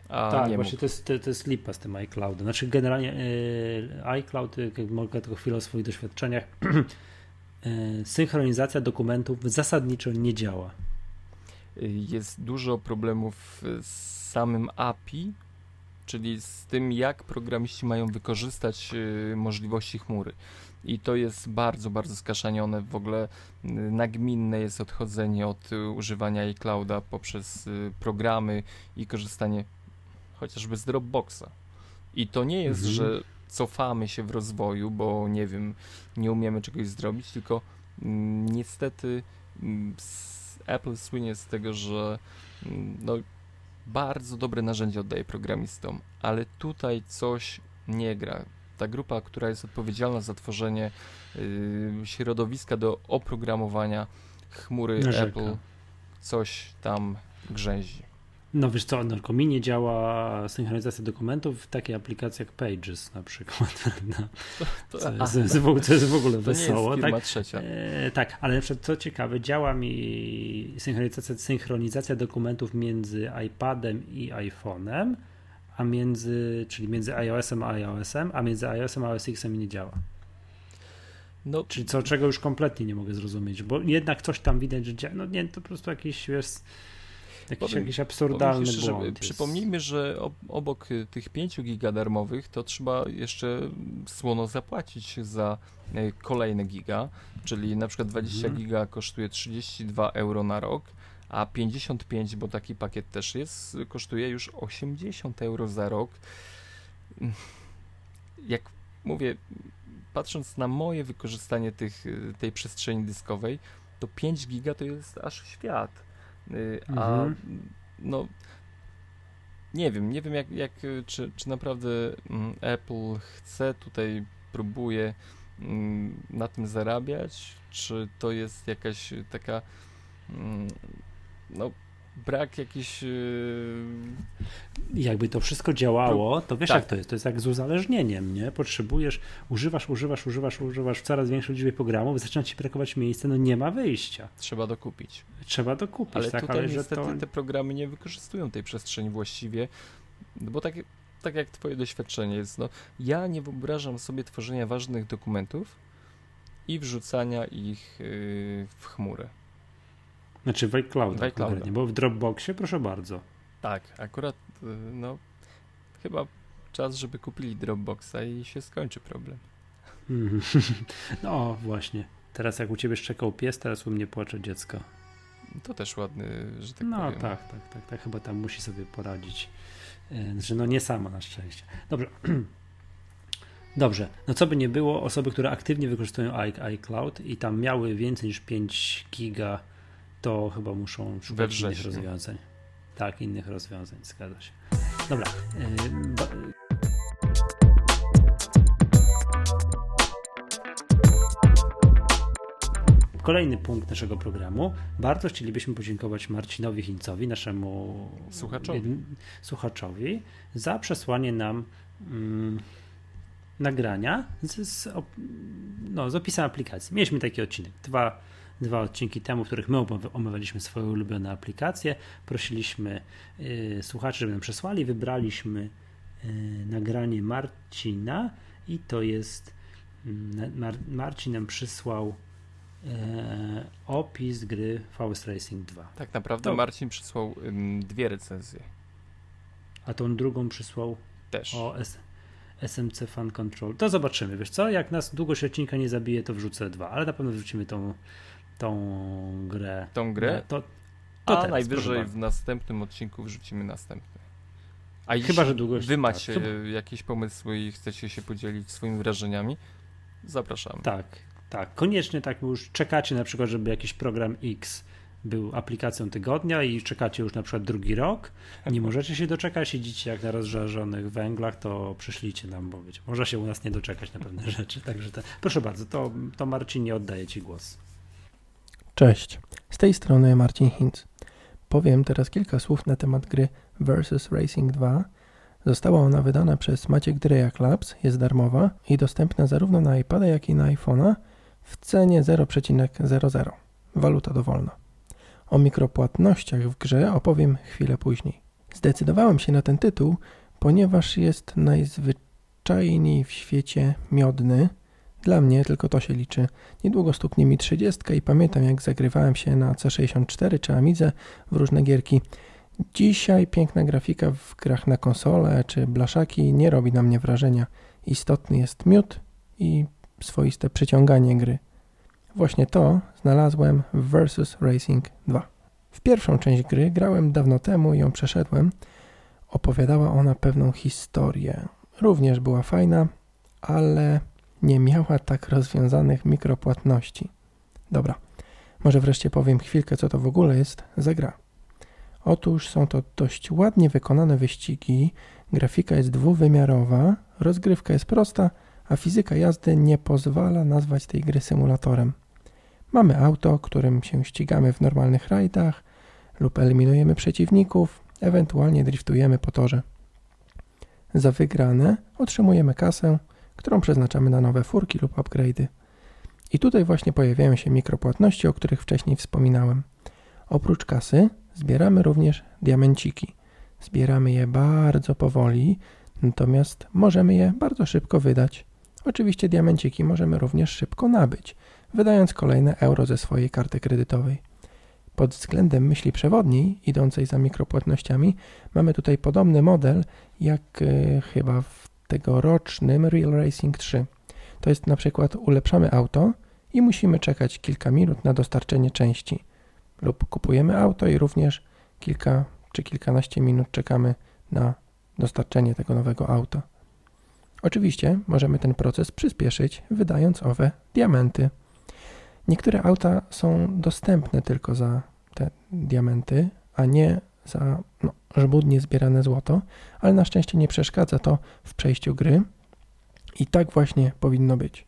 a tak, nie właśnie mógł. to jest, to, to jest lipa z tym iCloudem. Znaczy generalnie yy, iCloud, yy, jak mogę tylko chwilę o swoich doświadczeniach, yy, synchronizacja dokumentów zasadniczo nie działa. jest dużo problemów z samym API, czyli z tym, jak programiści mają wykorzystać możliwości chmury. I to jest bardzo, bardzo skaszanione. W ogóle y, nagminne jest odchodzenie od y, używania iClouda poprzez y, programy i korzystanie chociażby z Dropboxa. I to nie jest, Mhm. że cofamy się w rozwoju, bo nie wiem, nie umiemy czegoś zrobić, tylko mm, niestety mm, Apple słynie z tego, że mm, no, bardzo dobre narzędzie oddaje programistom, ale tutaj coś nie gra. Ta grupa, która jest odpowiedzialna za tworzenie środowiska do oprogramowania chmury Narzeka. Apple, coś tam grzęzi. No wiesz co, no, tylko mi nie działa synchronizacja dokumentów w takiej aplikacji jak Pages na przykład. prawda? To, Co a, jest, jest, w ogóle, co jest w ogóle to nie wesoło. firma tak? trzecia. E, tak, ale na przykład co ciekawe, działa mi synchronizacja, synchronizacja dokumentów między iPadem i iPhone'em, a między, czyli między iOS-em a iOS-em, a między iOS-em a OS X-em nie działa. No, Czyli co, czego już kompletnie nie mogę zrozumieć, bo jednak coś tam widać, że działa. No nie, to po prostu jakiś, wiesz, jakiś, Powiem- jakiś absurdalny Powiem błąd. jest. Przypomnijmy, że ob- obok y, tych 5 giga darmowych to trzeba jeszcze słono zapłacić za y, kolejne giga, czyli na przykład 20 Mhm. giga kosztuje 32 euro na rok, a 55, bo taki pakiet też jest, kosztuje już 80 euro za rok. Jak mówię, patrząc na moje wykorzystanie tych, tej przestrzeni dyskowej, to 5 giga to jest aż świat. Y, A Mhm. no nie wiem, nie wiem jak, jak czy, czy naprawdę mm, Apple chce tutaj, próbuje mm, na tym zarabiać, czy to jest jakaś taka mm, no brak jakiś. Yy... Jakby to wszystko działało, to wiesz tak. jak to jest. To jest jak z uzależnieniem, nie? Potrzebujesz, używasz, używasz, używasz, używasz w coraz większej liczbie programów, zaczyna ci brakować miejsca, no nie ma wyjścia. Trzeba dokupić. Trzeba dokupić, ale tak, tutaj ale niestety to... te programy nie wykorzystują tej przestrzeni właściwie, no bo tak, tak jak twoje doświadczenie jest, no ja nie wyobrażam sobie tworzenia ważnych dokumentów i wrzucania ich yy, w chmurę. Znaczy w iCloud, bo w Dropboxie proszę bardzo. Tak, akurat y, no chyba czas, żeby kupili Dropboxa i się skończy problem. No właśnie. Teraz jak u ciebie szczekał pies, teraz u mnie płacze dziecko. To też ładny, że tak no, powiem. No tak, tak, tak, tak. Chyba tam musi sobie poradzić. E, znaczy, no nie sama na szczęście. Dobrze. Dobrze, no co by nie było, osoby, które aktywnie wykorzystują iCloud i tam miały więcej niż 5 giga to chyba muszą szukać innych rozwiązań. Tak, innych rozwiązań, zgadza się. Dobra. Y, Kolejny punkt naszego programu. Bardzo chcielibyśmy podziękować Marcinowi Chińcowi, naszemu słuchaczowi, słuchaczowi za przesłanie nam mm, nagrania z, z, no, z opisem aplikacji. Mieliśmy taki odcinek. Dwa dwa odcinki temu, w których my omawialiśmy swoje ulubione aplikacje. Prosiliśmy y, słuchaczy, żeby nam przesłali. Wybraliśmy y, nagranie Marcina i to jest mm, Mar Marcin nam przysłał y, opis gry Faust Racing 2. Tak naprawdę to... Marcin przysłał dwie recenzje. A tą drugą przysłał też. O S SMC Fan Control. To zobaczymy, wiesz co? Jak nas długość odcinka nie zabije, to wrzucę dwa, ale na pewno wrzucimy tą tą grę. Tą grę? No, to, to A najwyżej w następnym odcinku wrzucimy następny. A Chyba, że długość. Wy macie tak. jakieś pomysły i chcecie się podzielić swoimi wrażeniami, zapraszamy. Tak, tak. Koniecznie tak już czekacie na przykład, żeby jakiś program X był aplikacją tygodnia i czekacie już na przykład drugi rok, nie możecie się doczekać, siedzicie jak na rozżarzonych węglach, to przyszlicie nam, bo wiecie, można się u nas nie doczekać na pewne rzeczy. Także te, proszę bardzo, to, to Marcinie oddaję Ci głos. Cześć, z tej strony Marcin Hinz. Powiem teraz kilka słów na temat gry Versus Racing 2. Została ona wydana przez Maciek Dreyak Labs, jest darmowa i dostępna zarówno na iPada, jak i na iPhone'a w cenie 0,00. Waluta dowolna. O mikropłatnościach w grze opowiem chwilę później. Zdecydowałem się na ten tytuł, ponieważ jest najzwyczajniej w świecie miodny, dla mnie tylko to się liczy. Niedługo stuknie mi 30 i pamiętam jak zagrywałem się na C64 czy Amidze w różne gierki. Dzisiaj piękna grafika w grach na konsolę czy blaszaki nie robi na mnie wrażenia. Istotny jest miód i swoiste przyciąganie gry. Właśnie to znalazłem w Versus Racing 2. W pierwszą część gry grałem dawno temu i ją przeszedłem. Opowiadała ona pewną historię. Również była fajna, ale nie miała tak rozwiązanych mikropłatności. Dobra, może wreszcie powiem chwilkę, co to w ogóle jest za gra. Otóż są to dość ładnie wykonane wyścigi, grafika jest dwuwymiarowa, rozgrywka jest prosta, a fizyka jazdy nie pozwala nazwać tej gry symulatorem. Mamy auto, którym się ścigamy w normalnych rajdach lub eliminujemy przeciwników, ewentualnie driftujemy po torze. Za wygrane otrzymujemy kasę, którą przeznaczamy na nowe furki lub upgrade'y. I tutaj właśnie pojawiają się mikropłatności, o których wcześniej wspominałem. Oprócz kasy zbieramy również diamenciki. Zbieramy je bardzo powoli, natomiast możemy je bardzo szybko wydać. Oczywiście diamenciki możemy również szybko nabyć, wydając kolejne euro ze swojej karty kredytowej. Pod względem myśli przewodniej, idącej za mikropłatnościami, mamy tutaj podobny model jak y, chyba w tegorocznym Real Racing 3. To jest na przykład ulepszamy auto i musimy czekać kilka minut na dostarczenie części. Lub kupujemy auto i również kilka czy kilkanaście minut czekamy na dostarczenie tego nowego auta. Oczywiście możemy ten proces przyspieszyć, wydając owe diamenty. Niektóre auta są dostępne tylko za te diamenty, a nie za no, żmudnie zbierane złoto, ale na szczęście nie przeszkadza to w przejściu gry i tak właśnie powinno być.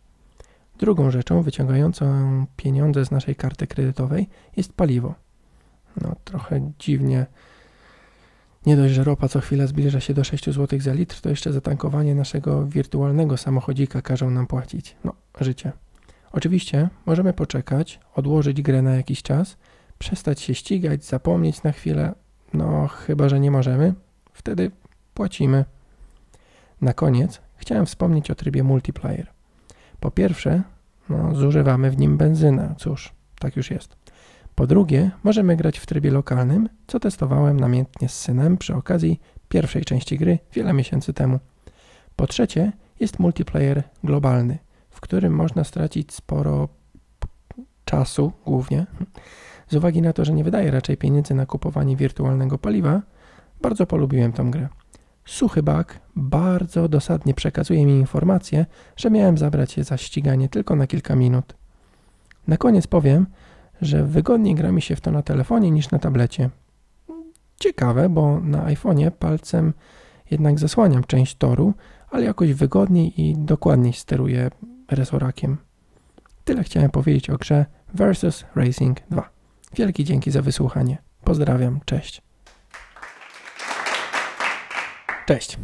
Drugą rzeczą wyciągającą pieniądze z naszej karty kredytowej jest paliwo. No, trochę dziwnie. Nie dość, że ropa co chwilę zbliża się do 6 zł za litr, to jeszcze za tankowanie naszego wirtualnego samochodzika każą nam płacić. No, życie. Oczywiście możemy poczekać, odłożyć grę na jakiś czas, przestać się ścigać, zapomnieć na chwilę. No, chyba że nie możemy, wtedy płacimy. Na koniec chciałem wspomnieć o trybie multiplayer. Po pierwsze, no, zużywamy w nim benzynę. Cóż, tak już jest. Po drugie, możemy grać w trybie lokalnym, co testowałem namiętnie z synem przy okazji pierwszej części gry wiele miesięcy temu. Po trzecie, jest multiplayer globalny, w którym można stracić sporo czasu głównie. Z uwagi na to, że nie wydaje raczej pieniędzy na kupowanie wirtualnego paliwa, bardzo polubiłem tę grę. Suchy bug bardzo dosadnie przekazuje mi informację, że miałem zabrać się za ściganie tylko na kilka minut. Na koniec powiem, że wygodniej gra mi się w to na telefonie niż na tablecie. Ciekawe, bo na iPhone'ie palcem jednak zasłaniam część toru, ale jakoś wygodniej i dokładniej steruję resorakiem. Tyle chciałem powiedzieć o grze Versus Racing 2. Wielki dzięki za wysłuchanie. Pozdrawiam, cześć. Cześć.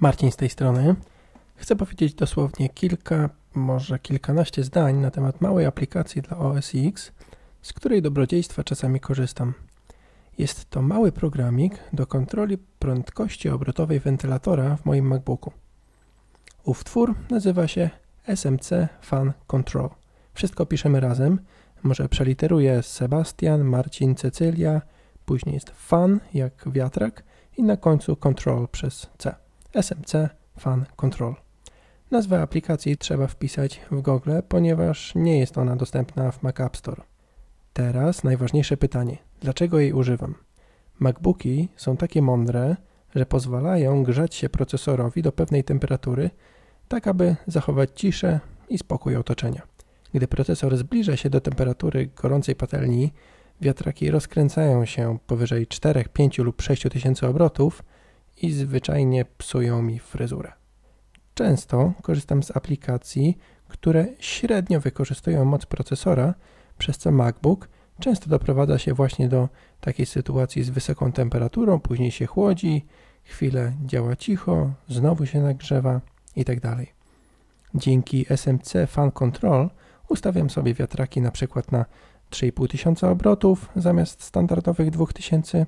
Marcin z tej strony. Chcę powiedzieć dosłownie kilka, może kilkanaście zdań na temat małej aplikacji dla OS X, z której dobrodziejstwa czasami korzystam. Jest to mały programik do kontroli prędkości obrotowej wentylatora w moim MacBooku. Ów twór nazywa się SMC Fan Control. Wszystko piszemy razem. Może przeliteruję Sebastian, Marcin, Cecylia, później jest Fan jak wiatrak i na końcu Control przez C. SMC Fan Control. Nazwę aplikacji trzeba wpisać w Google, ponieważ nie jest ona dostępna w Mac App Store. Teraz najważniejsze pytanie: dlaczego jej używam? MacBooki są takie mądre, że pozwalają grzać się procesorowi do pewnej temperatury, tak aby zachować ciszę i spokój otoczenia. Gdy procesor zbliża się do temperatury gorącej patelni, wiatraki rozkręcają się powyżej 4, 5 lub 6 tysięcy obrotów i zwyczajnie psują mi fryzurę. Często korzystam z aplikacji, które średnio wykorzystują moc procesora, przez co MacBook często doprowadza się właśnie do takiej sytuacji z wysoką temperaturą, później się chłodzi, chwilę działa cicho, znowu się nagrzewa itd. Tak Dzięki SMC Fan Control ustawiam sobie wiatraki na przykład na 3500 obrotów zamiast standardowych 2000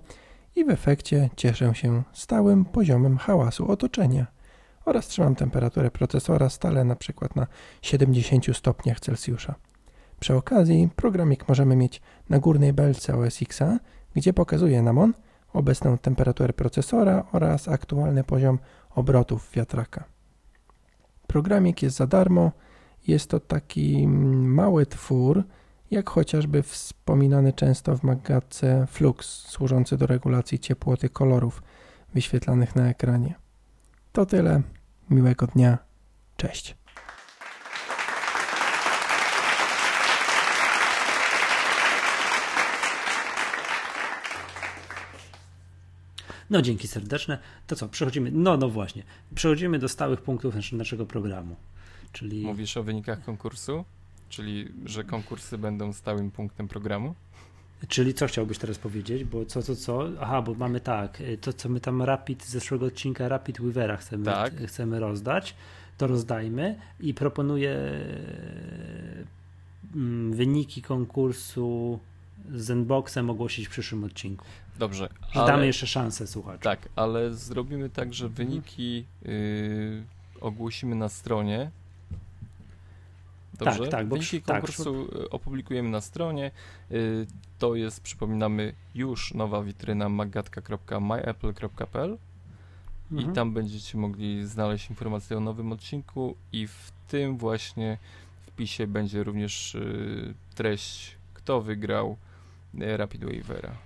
i w efekcie cieszę się stałym poziomem hałasu otoczenia oraz trzymam temperaturę procesora stale na przykład na 70 stopniach Celsjusza. Przy okazji programik możemy mieć na górnej belce OS Xa, gdzie pokazuje nam on obecną temperaturę procesora oraz aktualny poziom obrotów wiatraka. Programik jest za darmo, jest to taki mały twór, jak chociażby wspominany często w magatce Flux, służący do regulacji ciepłoty kolorów wyświetlanych na ekranie. To tyle. Miłego dnia. Cześć. No dzięki serdeczne. To co, przechodzimy, no no właśnie, przechodzimy do stałych punktów naszego programu. Czyli... Mówisz o wynikach konkursu? Czyli, że konkursy będą stałym punktem programu? Czyli co chciałbyś teraz powiedzieć? Bo co, co, co? Aha, bo mamy tak, to co my tam Rapid z zeszłego odcinka Rapid Weavera chcemy, tak. chcemy rozdać, to rozdajmy i proponuję mm, wyniki konkursu z Zenboxem ogłosić w przyszłym odcinku. Dobrze. Ale, damy jeszcze szansę słuchać. Tak, ale zrobimy tak, że wyniki yy, ogłosimy na stronie Dobrze? Tak, tak. Bo Wyniki tak, konkursu tak. opublikujemy na stronie. Y, to jest, przypominamy, już nowa witryna magatka.myapple.pl mhm. i tam będziecie mogli znaleźć informacje o nowym odcinku i w tym właśnie wpisie będzie również y, treść, kto wygrał Rapid Wavera.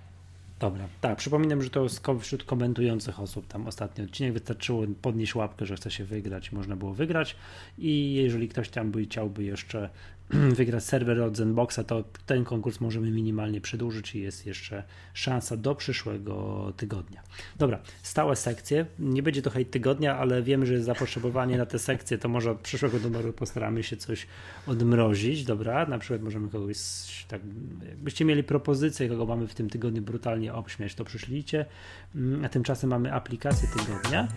Dobra, tak, przypominam, że to wśród komentujących osób tam ostatni odcinek. Wystarczyło podnieść łapkę, że chce się wygrać, można było wygrać. I jeżeli ktoś tam by chciałby jeszcze wygrać serwer od Zenboxa, to ten konkurs możemy minimalnie przedłużyć i jest jeszcze szansa do przyszłego tygodnia. Dobra, stałe sekcje. Nie będzie to hejt tygodnia, ale wiemy, że jest zapotrzebowanie na te sekcje, to może od przyszłego numeru postaramy się coś odmrozić, dobra? Na przykład możemy kogoś tak, jakbyście mieli propozycję, kogo mamy w tym tygodniu brutalnie obśmiać, to przyszlijcie. Mm, a tymczasem mamy aplikację tygodnia.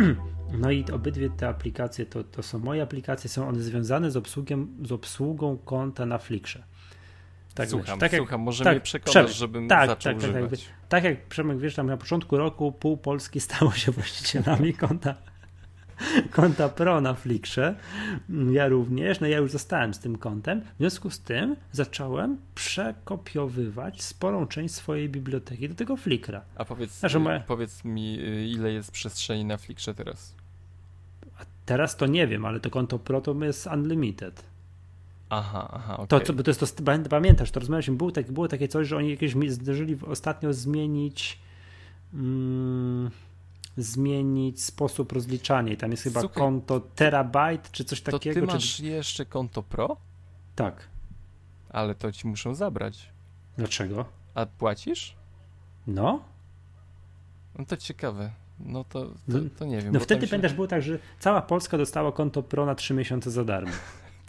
No i obydwie te aplikacje to, to są moje aplikacje, są one związane z, obsługiem, z obsługą konta na Flickrze. Tak, słucham, wiesz, tak słucham, jak, może tak, mnie przekonasz, Przemek, żebym tak, zaczął tak, tak, tak używać. Tak, tak, jak Przemek, wiesz, tam na początku roku pół Polski stało się właścicielami konta konta Pro na Flickrze. Ja również, no ja już zostałem z tym kontem. W związku z tym zacząłem przekopiowywać sporą część swojej biblioteki do tego Flickra. A powiedz, znaczy, moja... powiedz mi, ile jest przestrzeni na Flickrze teraz? A teraz to nie wiem, ale to konto Pro to jest unlimited. Aha, aha, okay. to, to, to jest to, pamiętasz, to rozmawialiśmy, było, tak, było takie coś, że oni jakieś zdążyli ostatnio zmienić mm, zmienić sposób rozliczania. I tam jest chyba Słuchaj, konto terabajt czy coś takiego. To ty masz czy... jeszcze konto Pro? Tak. Ale to ci muszą zabrać. Dlaczego? A płacisz? No. No to ciekawe. No to, to, no, to nie wiem. No wtedy się... pamiętasz, było tak, że cała Polska dostała konto Pro na 3 miesiące za darmo.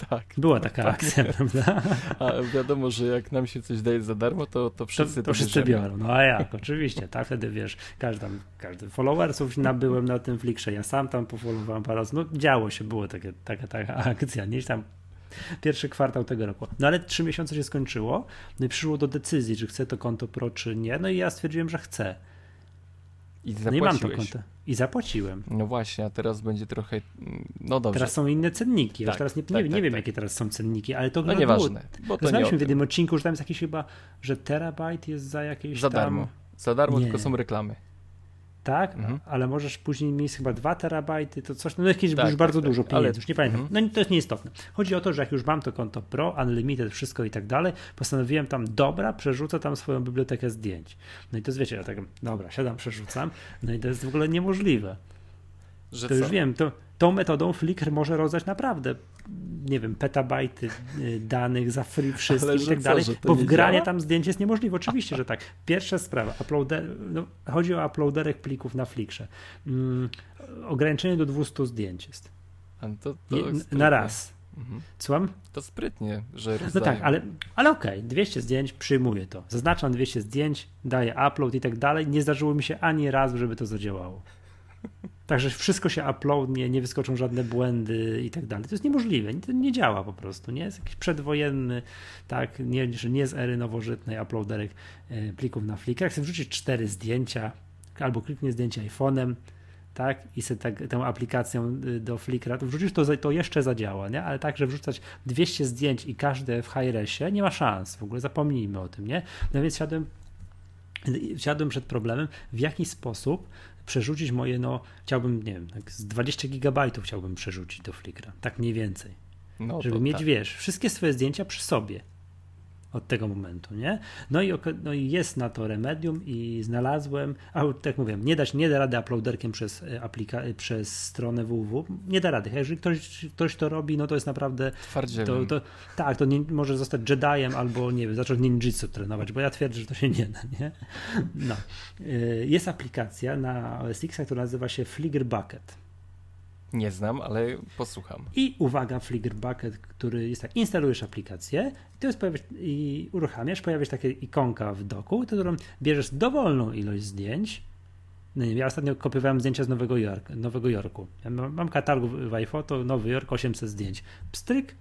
Tak. Była taka tak, akcja, prawda? A wiadomo, że jak nam się coś daje za darmo, to, to wszyscy to, to wszyscy biorą. No a jak? Oczywiście, tak? Wtedy wiesz, każdy, każdy followersów nabyłem na tym Flickrze, ja sam tam pofollowowałem parę razy. No działo się, było takie, taka, taka akcja, nie tam pierwszy kwartał tego roku. No ale trzy miesiące się skończyło, no i przyszło do decyzji, czy chcę to konto pro, czy nie. No i ja stwierdziłem, że chcę. I no i mam to konto. I zapłaciłem. No właśnie, a teraz będzie trochę. No dobrze. Teraz są inne cenniki. Tak, teraz nie, tak, nie, tak, nie wiem, tak. jakie teraz są cenniki, ale to no nieważne. Bo to nie w jednym odcinku, że tam jest jakiś chyba, że terabajt jest za jakieś. Za tam... darmo. Za darmo, nie. tylko są reklamy tak? Mhm. Ale możesz później mieć chyba 2 terabajty, to coś, no jakieś tak, już bardzo tak, dużo tak. pieniędzy, ale... już nie pamiętam. Mhm. No to jest nieistotne. Chodzi o to, że jak już mam to konto Pro, Unlimited, wszystko i tak dalej, postanowiłem tam, dobra, przerzucę tam swoją bibliotekę zdjęć. No i to jest, wiecie, ja tak, dobra, siadam, przerzucam, no i to jest w ogóle niemożliwe. Że to co? już wiem, to, tą metodą Flickr może rozdać naprawdę, nie wiem, petabajty y, danych za free wszystkich i tak co, dalej, bo wgranie działa? tam zdjęć jest niemożliwe. Oczywiście, że tak. Pierwsza sprawa, uploader, no, chodzi o uploaderek plików na Flickrze. Mm, ograniczenie do 200 zdjęć jest. To, to na raz. Mhm. Słucham? To sprytnie, że rozdają. No tak, ale, ale okej, okay, 200 zdjęć, przyjmuję to. Zaznaczam 200 zdjęć, daję upload i tak dalej. Nie zdarzyło mi się ani razu, żeby to zadziałało. Także wszystko się uploadnie, nie wyskoczą żadne błędy i tak dalej. To jest niemożliwe, to nie działa po prostu. Nie jest jakiś przedwojenny, tak, nie, nie z ery nowożytnej uploaderek e, plików na Flickr. Jak chcę wrzucić cztery zdjęcia, albo kliknie zdjęcie iPhone'em, tak, i sobie tak, tę aplikacją y, do Flickra, to wrzucisz, to, to jeszcze zadziała, nie? Ale tak, że wrzucać 200 zdjęć i każde w high nie ma szans, w ogóle zapomnijmy o tym, nie? No więc siadłem, siadłem przed problemem, w jaki sposób przerzucić moje, no chciałbym, nie wiem, tak z 20 gigabajtów chciałbym przerzucić do Flickra, tak mniej więcej. No, żeby mieć, tak. wiesz, wszystkie swoje zdjęcia przy sobie od tego momentu, nie? No i, no i jest na to remedium i znalazłem, a tak mówiłem, nie, dać, nie da rady uploaderkiem przez, e, aplika- e, przez stronę www, nie da rady. Jeżeli ktoś, ktoś to robi, no to jest naprawdę... To, to, tak, to nie, może zostać Jediem albo, nie wiem, zacząć ninjitsu trenować, bo ja twierdzę, że to się nie da, nie? No. E, jest aplikacja na OS X, która nazywa się Flickr Bucket. Nie znam, ale posłucham. I uwaga, Flickr Bucket, który jest tak, instalujesz aplikację to jest pojawiasz, i uruchamiasz, pojawia się taka ikonka w doku, którą bierzesz dowolną ilość zdjęć. No nie, ja ostatnio kopiowałem zdjęcia z Nowego, Jork, Nowego Jorku. Ja mam, mam katalog w iPhoto, Nowy Jork, 800 zdjęć. Pstryk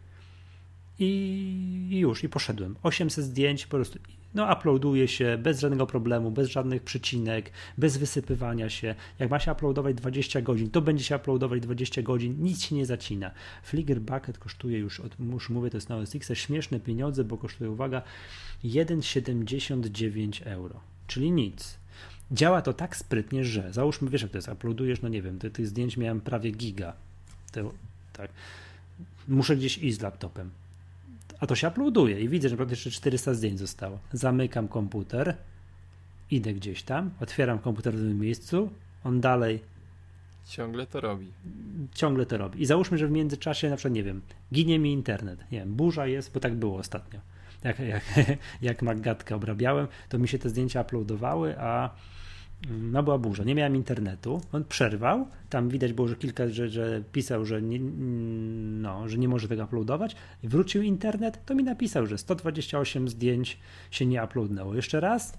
i już, i poszedłem. 800 zdjęć po prostu no uploaduje się bez żadnego problemu, bez żadnych przycinek, bez wysypywania się. Jak ma się uploadować 20 godzin, to będzie się uploadować 20 godzin, nic się nie zacina. Flickr Bucket kosztuje już, już mówię, to jest na OSX, śmieszne pieniądze, bo kosztuje, uwaga, 1,79 euro, czyli nic. Działa to tak sprytnie, że załóżmy, wiesz jak to jest, uploadujesz, no nie wiem, tych zdjęć miałem prawie giga, to, tak, muszę gdzieś iść z laptopem a to się uploaduje i widzę, że jeszcze 400 zdjęć zostało. Zamykam komputer idę gdzieś tam, otwieram komputer w tym miejscu, on dalej Ciągle to robi. ciągle to robi. I załóżmy, że w międzyczasie na przykład, nie wiem, ginie mi internet, nie wiem, burza jest, bo tak było ostatnio. Jak, jak, jak Maggatkę obrabiałem, to mi się te zdjęcia uploadowały, a no była burza, nie miałem internetu, on przerwał, tam widać było, że kilka, że, że pisał, że nie, no, że nie może tego uploadować, wrócił internet, to mi napisał, że 128 zdjęć się nie uploadnęło. Jeszcze raz,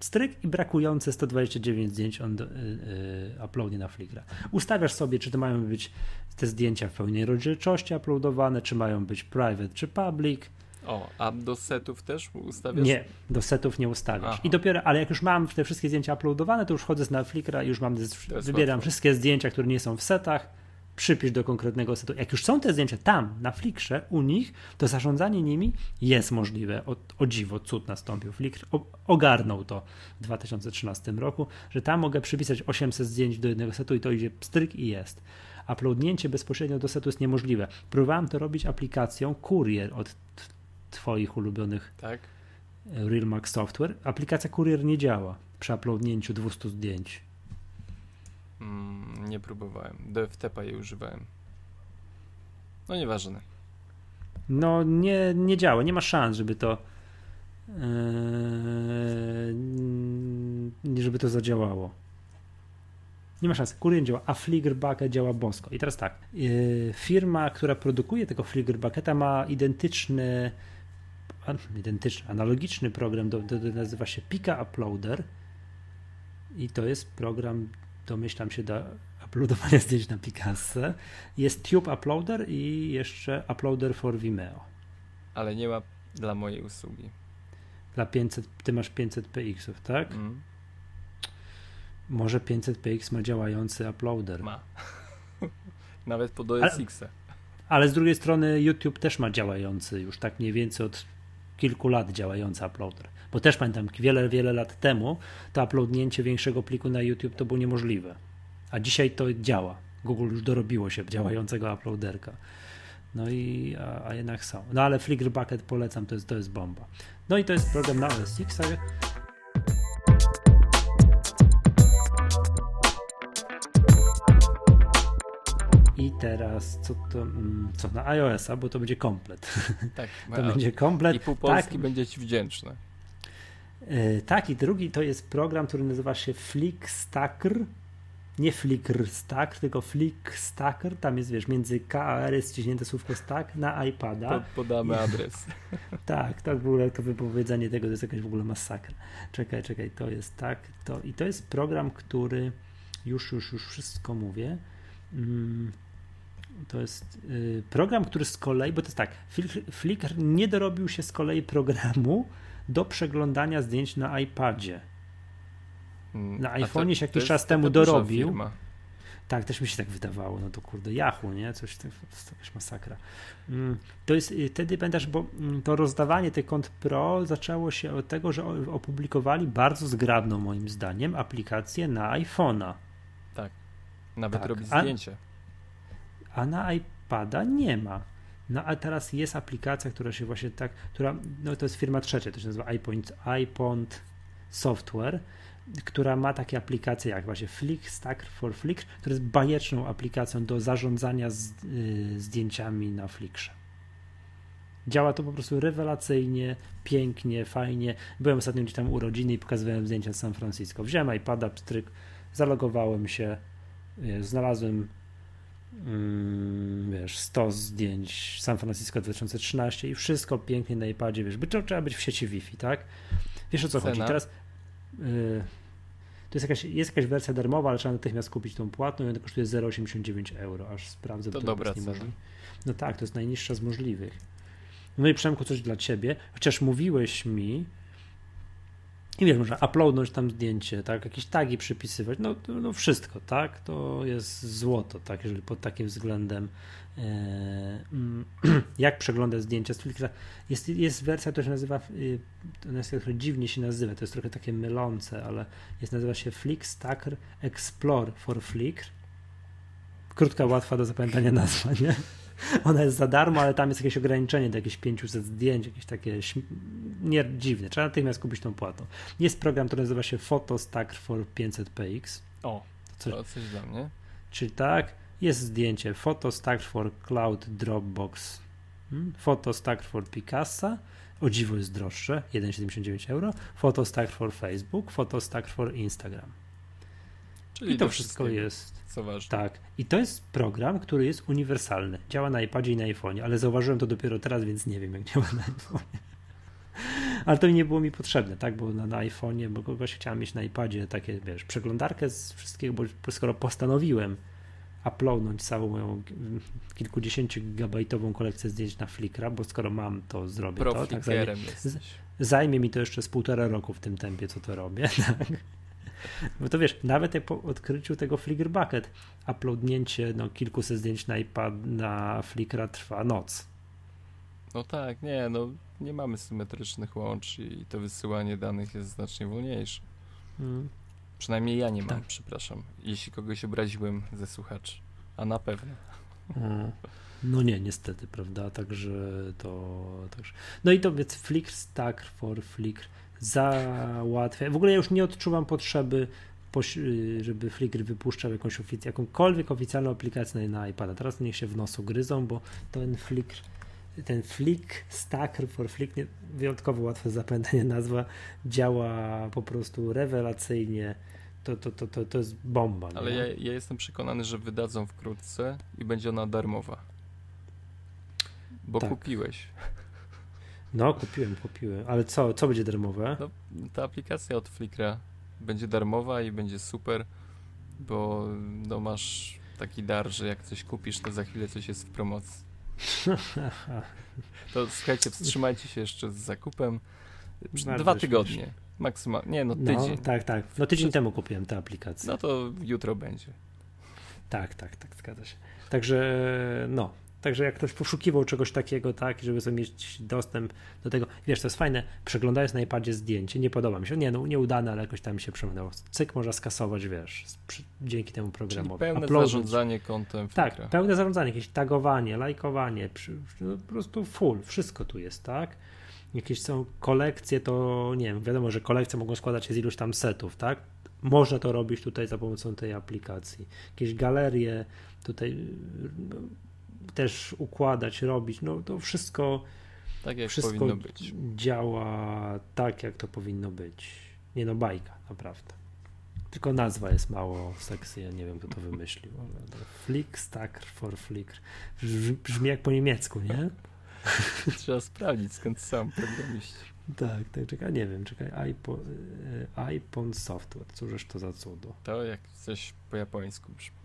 stryk i brakujące 129 zdjęć on y, y, uploadnie na Flickra. Ustawiasz sobie, czy to mają być te zdjęcia w pełnej rozdzielczości uploadowane, czy mają być private, czy public. O, a do setów też ustawiasz? Nie, do setów nie ustawiasz. Aha. I dopiero, ale jak już mam te wszystkie zdjęcia uploadowane, to już wchodzę na Flickra i już mam, wybieram łatwo. wszystkie zdjęcia, które nie są w setach, przypisz do konkretnego setu. Jak już są te zdjęcia tam, na Flickrze, u nich, to zarządzanie nimi jest możliwe. O, o dziwo, cud nastąpił. Flickr o, ogarnął to w 2013 roku, że tam mogę przypisać 800 zdjęć do jednego setu i to idzie stryk i jest. Uploadnięcie bezpośrednio do setu jest niemożliwe. Próbowałem to robić aplikacją Courier od Twoich ulubionych Tak? Realmax Software. Aplikacja Courier nie działa przy uploadnięciu 200 zdjęć. Mm, nie próbowałem. Do FTP je używałem. No nieważne. No nie, nie działa, nie ma szans, żeby to yy, żeby to zadziałało. Nie ma szans. Courier działa, a Flickr Bucket działa bosko. I teraz tak, yy, firma, która produkuje tego Flickr Bucketa ma identyczny identyczny, analogiczny program, do, do, nazywa się Pika Uploader i to jest program, domyślam się, do uploadowania zdjęć na Picasso. Jest Tube Uploader i jeszcze Uploader for Vimeo. Ale nie ma dla mojej usługi. Dla 500, ty masz 500 PX-ów, tak? Mm, Może 500 PX ma działający uploader. ma. Nawet pod Ale- OSX-a. Ale z drugiej strony YouTube też ma działający, już tak mniej więcej od kilku lat działający uploader. Bo też pamiętam, wiele, wiele lat temu to uploadnięcie większego pliku na YouTube to było niemożliwe. A dzisiaj to działa. Google już dorobiło się działającego uploaderka. No i a, a jednak są. No ale Flickr Bucket polecam, to jest, to jest bomba. No i to jest program na OS X. teraz co to, mm, co na iOS-a, bo to będzie komplet. Tak, To będzie komplet. I pół Polski tak, będzie ci wdzięczne. e, tak, i drugi to jest program, który nazywa się Flickstacker. Nie Flickr Stack, tylko Flickstacker. Tam jest, wiesz, między K a R jest ściśnięte słówko stack na iPada. Pod, podamy adres. Tak, tak w ogóle to wypowiedzenie tego to jest jakaś w ogóle masakra. Czekaj, czekaj, to jest tak, to i to jest program, który już, już, już wszystko mówię. Mm, To jest y, program, który z kolei, bo to jest tak, Flickr- nie dorobił się z kolei programu do przeglądania zdjęć na iPadzie. Mm, Na iPhone'ie się jakiś czas temu dorobił. firma. Tak, też mi się tak wydawało, no to kurde, Yahoo, nie? Coś, to jest jakaś masakra. Mm, To jest, wtedy pamiętasz, bo mm, to rozdawanie tych kont Pro zaczęło się od tego, że opublikowali bardzo zgrabną moim zdaniem aplikację na iPhone'a, Nawet Tak, robi a- zdjęcie. a na iPada nie ma. No a teraz jest aplikacja, która się właśnie tak, która, no to jest firma trzecia, to się nazywa iPond Software, która ma takie aplikacje jak właśnie Flick, Stack for Flickr, która jest bajeczną aplikacją do zarządzania z, y, zdjęciami na Flickrze. Działa to po prostu rewelacyjnie, pięknie, fajnie. Byłem ostatnio gdzieś tam u rodziny i pokazywałem zdjęcia z San Francisco. Wziąłem iPada, pstryk, zalogowałem się, wiesz, znalazłem wiesz, 100 zdjęć San Francisco 2013 i wszystko pięknie na iPadzie, wiesz, by to trzeba być w sieci Wi-Fi, tak? Wiesz o co Cena? chodzi? Teraz y, to jest jakaś, jest jakaś wersja darmowa, ale trzeba natychmiast kupić tą płatną i ona kosztuje 0,89 euro, aż sprawdzę, To bo dobra cena. niemożliwe. No tak, to jest najniższa z możliwych. No i Przemku, coś dla ciebie, chociaż mówiłeś mi i wiesz, można uploadnąć tam zdjęcie, tak, jakieś tagi przypisywać, no, no wszystko, tak, to jest złoto, tak, jeżeli pod takim względem e, jak przeglądać zdjęcia z Flickra. Jest, jest wersja, która się nazywa, to jest trochę dziwnie się nazywa, to jest trochę takie mylące, ale jest, nazywa się Flick Stacker Explore for Flickr. Krótka, łatwa do zapamiętania nazwa, nie? Ona jest za darmo, ale tam jest jakieś ograniczenie do jakichś 500 zdjęć, jakieś takie nie, dziwne. Trzeba natychmiast kupić tą płatą. Jest program, który nazywa się Photostack for 500px. O, coś, to coś dla mnie. Czyli tak, jest zdjęcie Photostack for Cloud Dropbox, hmm? Photostack for Picasa, o dziwo jest droższe, 1,79 euro, Photostack for Facebook, Photostack for Instagram. Czyli I to wszystko jest. Co ważne. Tak. I to jest program, który jest uniwersalny. Działa na iPadzie i na iPhone'ie, ale zauważyłem to dopiero teraz, więc nie wiem, jak działa na iPhone'ie. Ale to nie było mi potrzebne, tak? Bo na, na iPhone'ie, bo kogoś chciałem mieć na iPadzie takie, wiesz, przeglądarkę z wszystkiego, bo skoro postanowiłem uploadnąć całą moją kilkudziesięciogigabajtową kolekcję zdjęć na Flickra, bo skoro mam, to zrobię Pro to. Tak, zajmie, zajmie mi to jeszcze z półtora roku w tym tempie, co to robię. Tak? Bo to wiesz, nawet po odkryciu tego Flickr Bucket, uploadnięcie no, kilkuset zdjęć na iPad, na Flickra trwa noc. No tak, nie, no nie mamy symetrycznych łączy i to wysyłanie danych jest znacznie wolniejsze. Hmm. Przynajmniej ja nie mam, tak. przepraszam. Jeśli kogoś obraziłem ze słuchaczy, a na pewno. Hmm. No nie, niestety, prawda? Także to. Także... No i to więc Flickr Stack for Flickr załatwia. W ogóle ja już nie odczuwam potrzeby, żeby Flickr wypuszczał jakąś ofic jakąkolwiek oficjalną aplikację na iPada. Teraz niech się w nosu gryzą, bo ten Flickr ten Flick Stacker for Flick, wyjątkowo łatwe zapamiętanie nazwa, działa po prostu rewelacyjnie. To, to, to, to, to jest bomba. Ale ja, ja, jestem przekonany, że wydadzą wkrótce i będzie ona darmowa. Bo tak. kupiłeś. No, kupiłem, kupiłem. Ale co, co będzie darmowe? No, ta aplikacja od Flickra będzie darmowa i będzie super, bo no, masz taki dar, że jak coś kupisz, to za chwilę coś jest w promocji. To słuchajcie, wstrzymajcie się jeszcze z zakupem. Dwa tygodnie. Maksymalnie. Nie, no, no tydzień. No, tak, tak. No tydzień temu kupiłem tę aplikację. No to jutro będzie. Tak, tak, tak, zgadza się. Także no, Także jak ktoś poszukiwał czegoś takiego, tak, żeby sobie mieć dostęp do tego, wiesz, to jest fajne, przeglądając na iPadzie zdjęcie, nie podoba mi się, nie, no nieudane, ale jakoś tam się przemknęło. Cyk można skasować, wiesz, przy, dzięki temu programowi. Czyli pełne Uploadnąć. zarządzanie kontem Tak, pełne zarządzanie, jakieś tagowanie, lajkowanie, przy, no, po prostu full, wszystko tu jest, tak. Jakieś są kolekcje, to nie wiem, wiadomo, że kolekcje mogą składać się z iluś tam setów, tak. Można to robić tutaj za pomocą tej aplikacji. Jakieś galerie, tutaj też układać, robić. No to wszystko. Tak jak wszystko powinno być. Działa tak, jak to powinno być. Nie no, bajka, naprawdę. Tylko nazwa jest mało sexy, ja nie wiem, kto to wymyślił. Flick Stacker for Flickr. Brzmi jak po niemiecku, nie? Trzeba sprawdzić, skąd sam programiści. Tak, tak, czekaj, nie wiem, czekaj, iPod, e, iPod Software, cóżeż to za cudo. To jak coś po japońsku brzmi.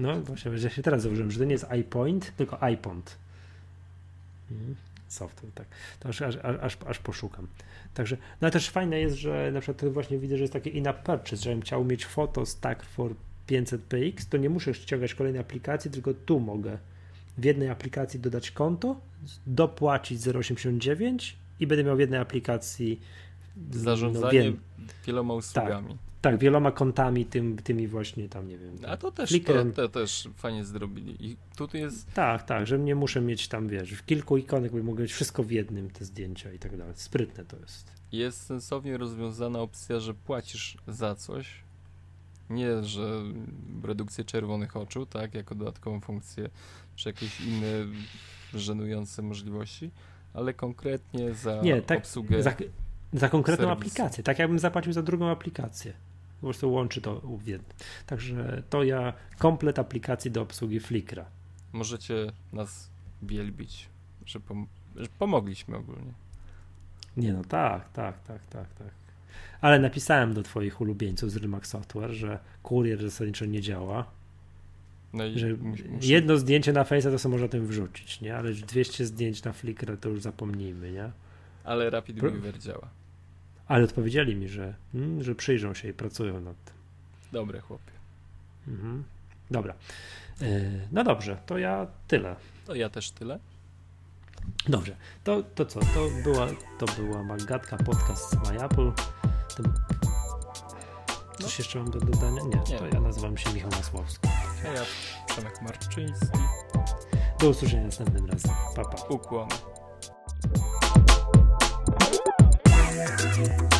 No właśnie, że się teraz założyłem, że to nie jest iPoint, tylko iPond. Mhm. Software, tak. To aż, aż, aż, aż poszukam. Także, no ale też fajne jest, że na przykład właśnie widzę, że jest takie in-app purchase, żebym chciał mieć foto stack for 500px, to nie muszę ściągać kolejnej aplikacji, tylko tu mogę w jednej aplikacji dodać konto, dopłacić 0,89 i będę miał w jednej aplikacji zarządzanie no, wieloma usługami. Tak. Tak, wieloma kontami, tym, tymi właśnie tam, nie wiem. A to też, to, to, też fajnie zrobili. I tutaj jest... Tak, tak, że nie muszę mieć tam, wiesz, w kilku ikonek, bo mogę mieć wszystko w jednym, te zdjęcia i tak dalej. Sprytne to jest. Jest sensownie rozwiązana opcja, że płacisz za coś, nie, że redukcję czerwonych oczu, tak, jako dodatkową funkcję, czy jakieś inne żenujące możliwości, ale konkretnie za nie, tak, obsługę. Za, za konkretną aplikację, tak jakbym zapłacił za drugą aplikację. Po prostu łączy to w jedno. Także to ja komplet aplikacji do obsługi Flickra. Możecie nas wielbić, że, pom że pomogliśmy ogólnie. Nie no, tak, tak, tak, tak, tak. Ale napisałem do twoich ulubieńców z Rymax Software, że kurier zasadniczo nie działa. No i że jedno zdjęcie na Face'a to sobie można tym wrzucić, nie? Ale 200 zdjęć na Flickr to już zapomnijmy, nie? Ale Rapid Pro... Działa. Ale odpowiedzieli mi, że, mm, że przyjrzą się i pracują nad tym. Dobre chłopie. Mhm. Dobra. E, no dobrze, to ja tyle. To ja też tyle. Dobrze, to, to co? To była, to była Magatka Podcast z MyApple. Tym... Coś no. jeszcze mam do dodania? Nie, Nie, to ja nazywam się Michał Masłowski. A ja Przemek Marczyński. Do usłyszenia następnym razem. Pa, pa. Ukłon. Yeah.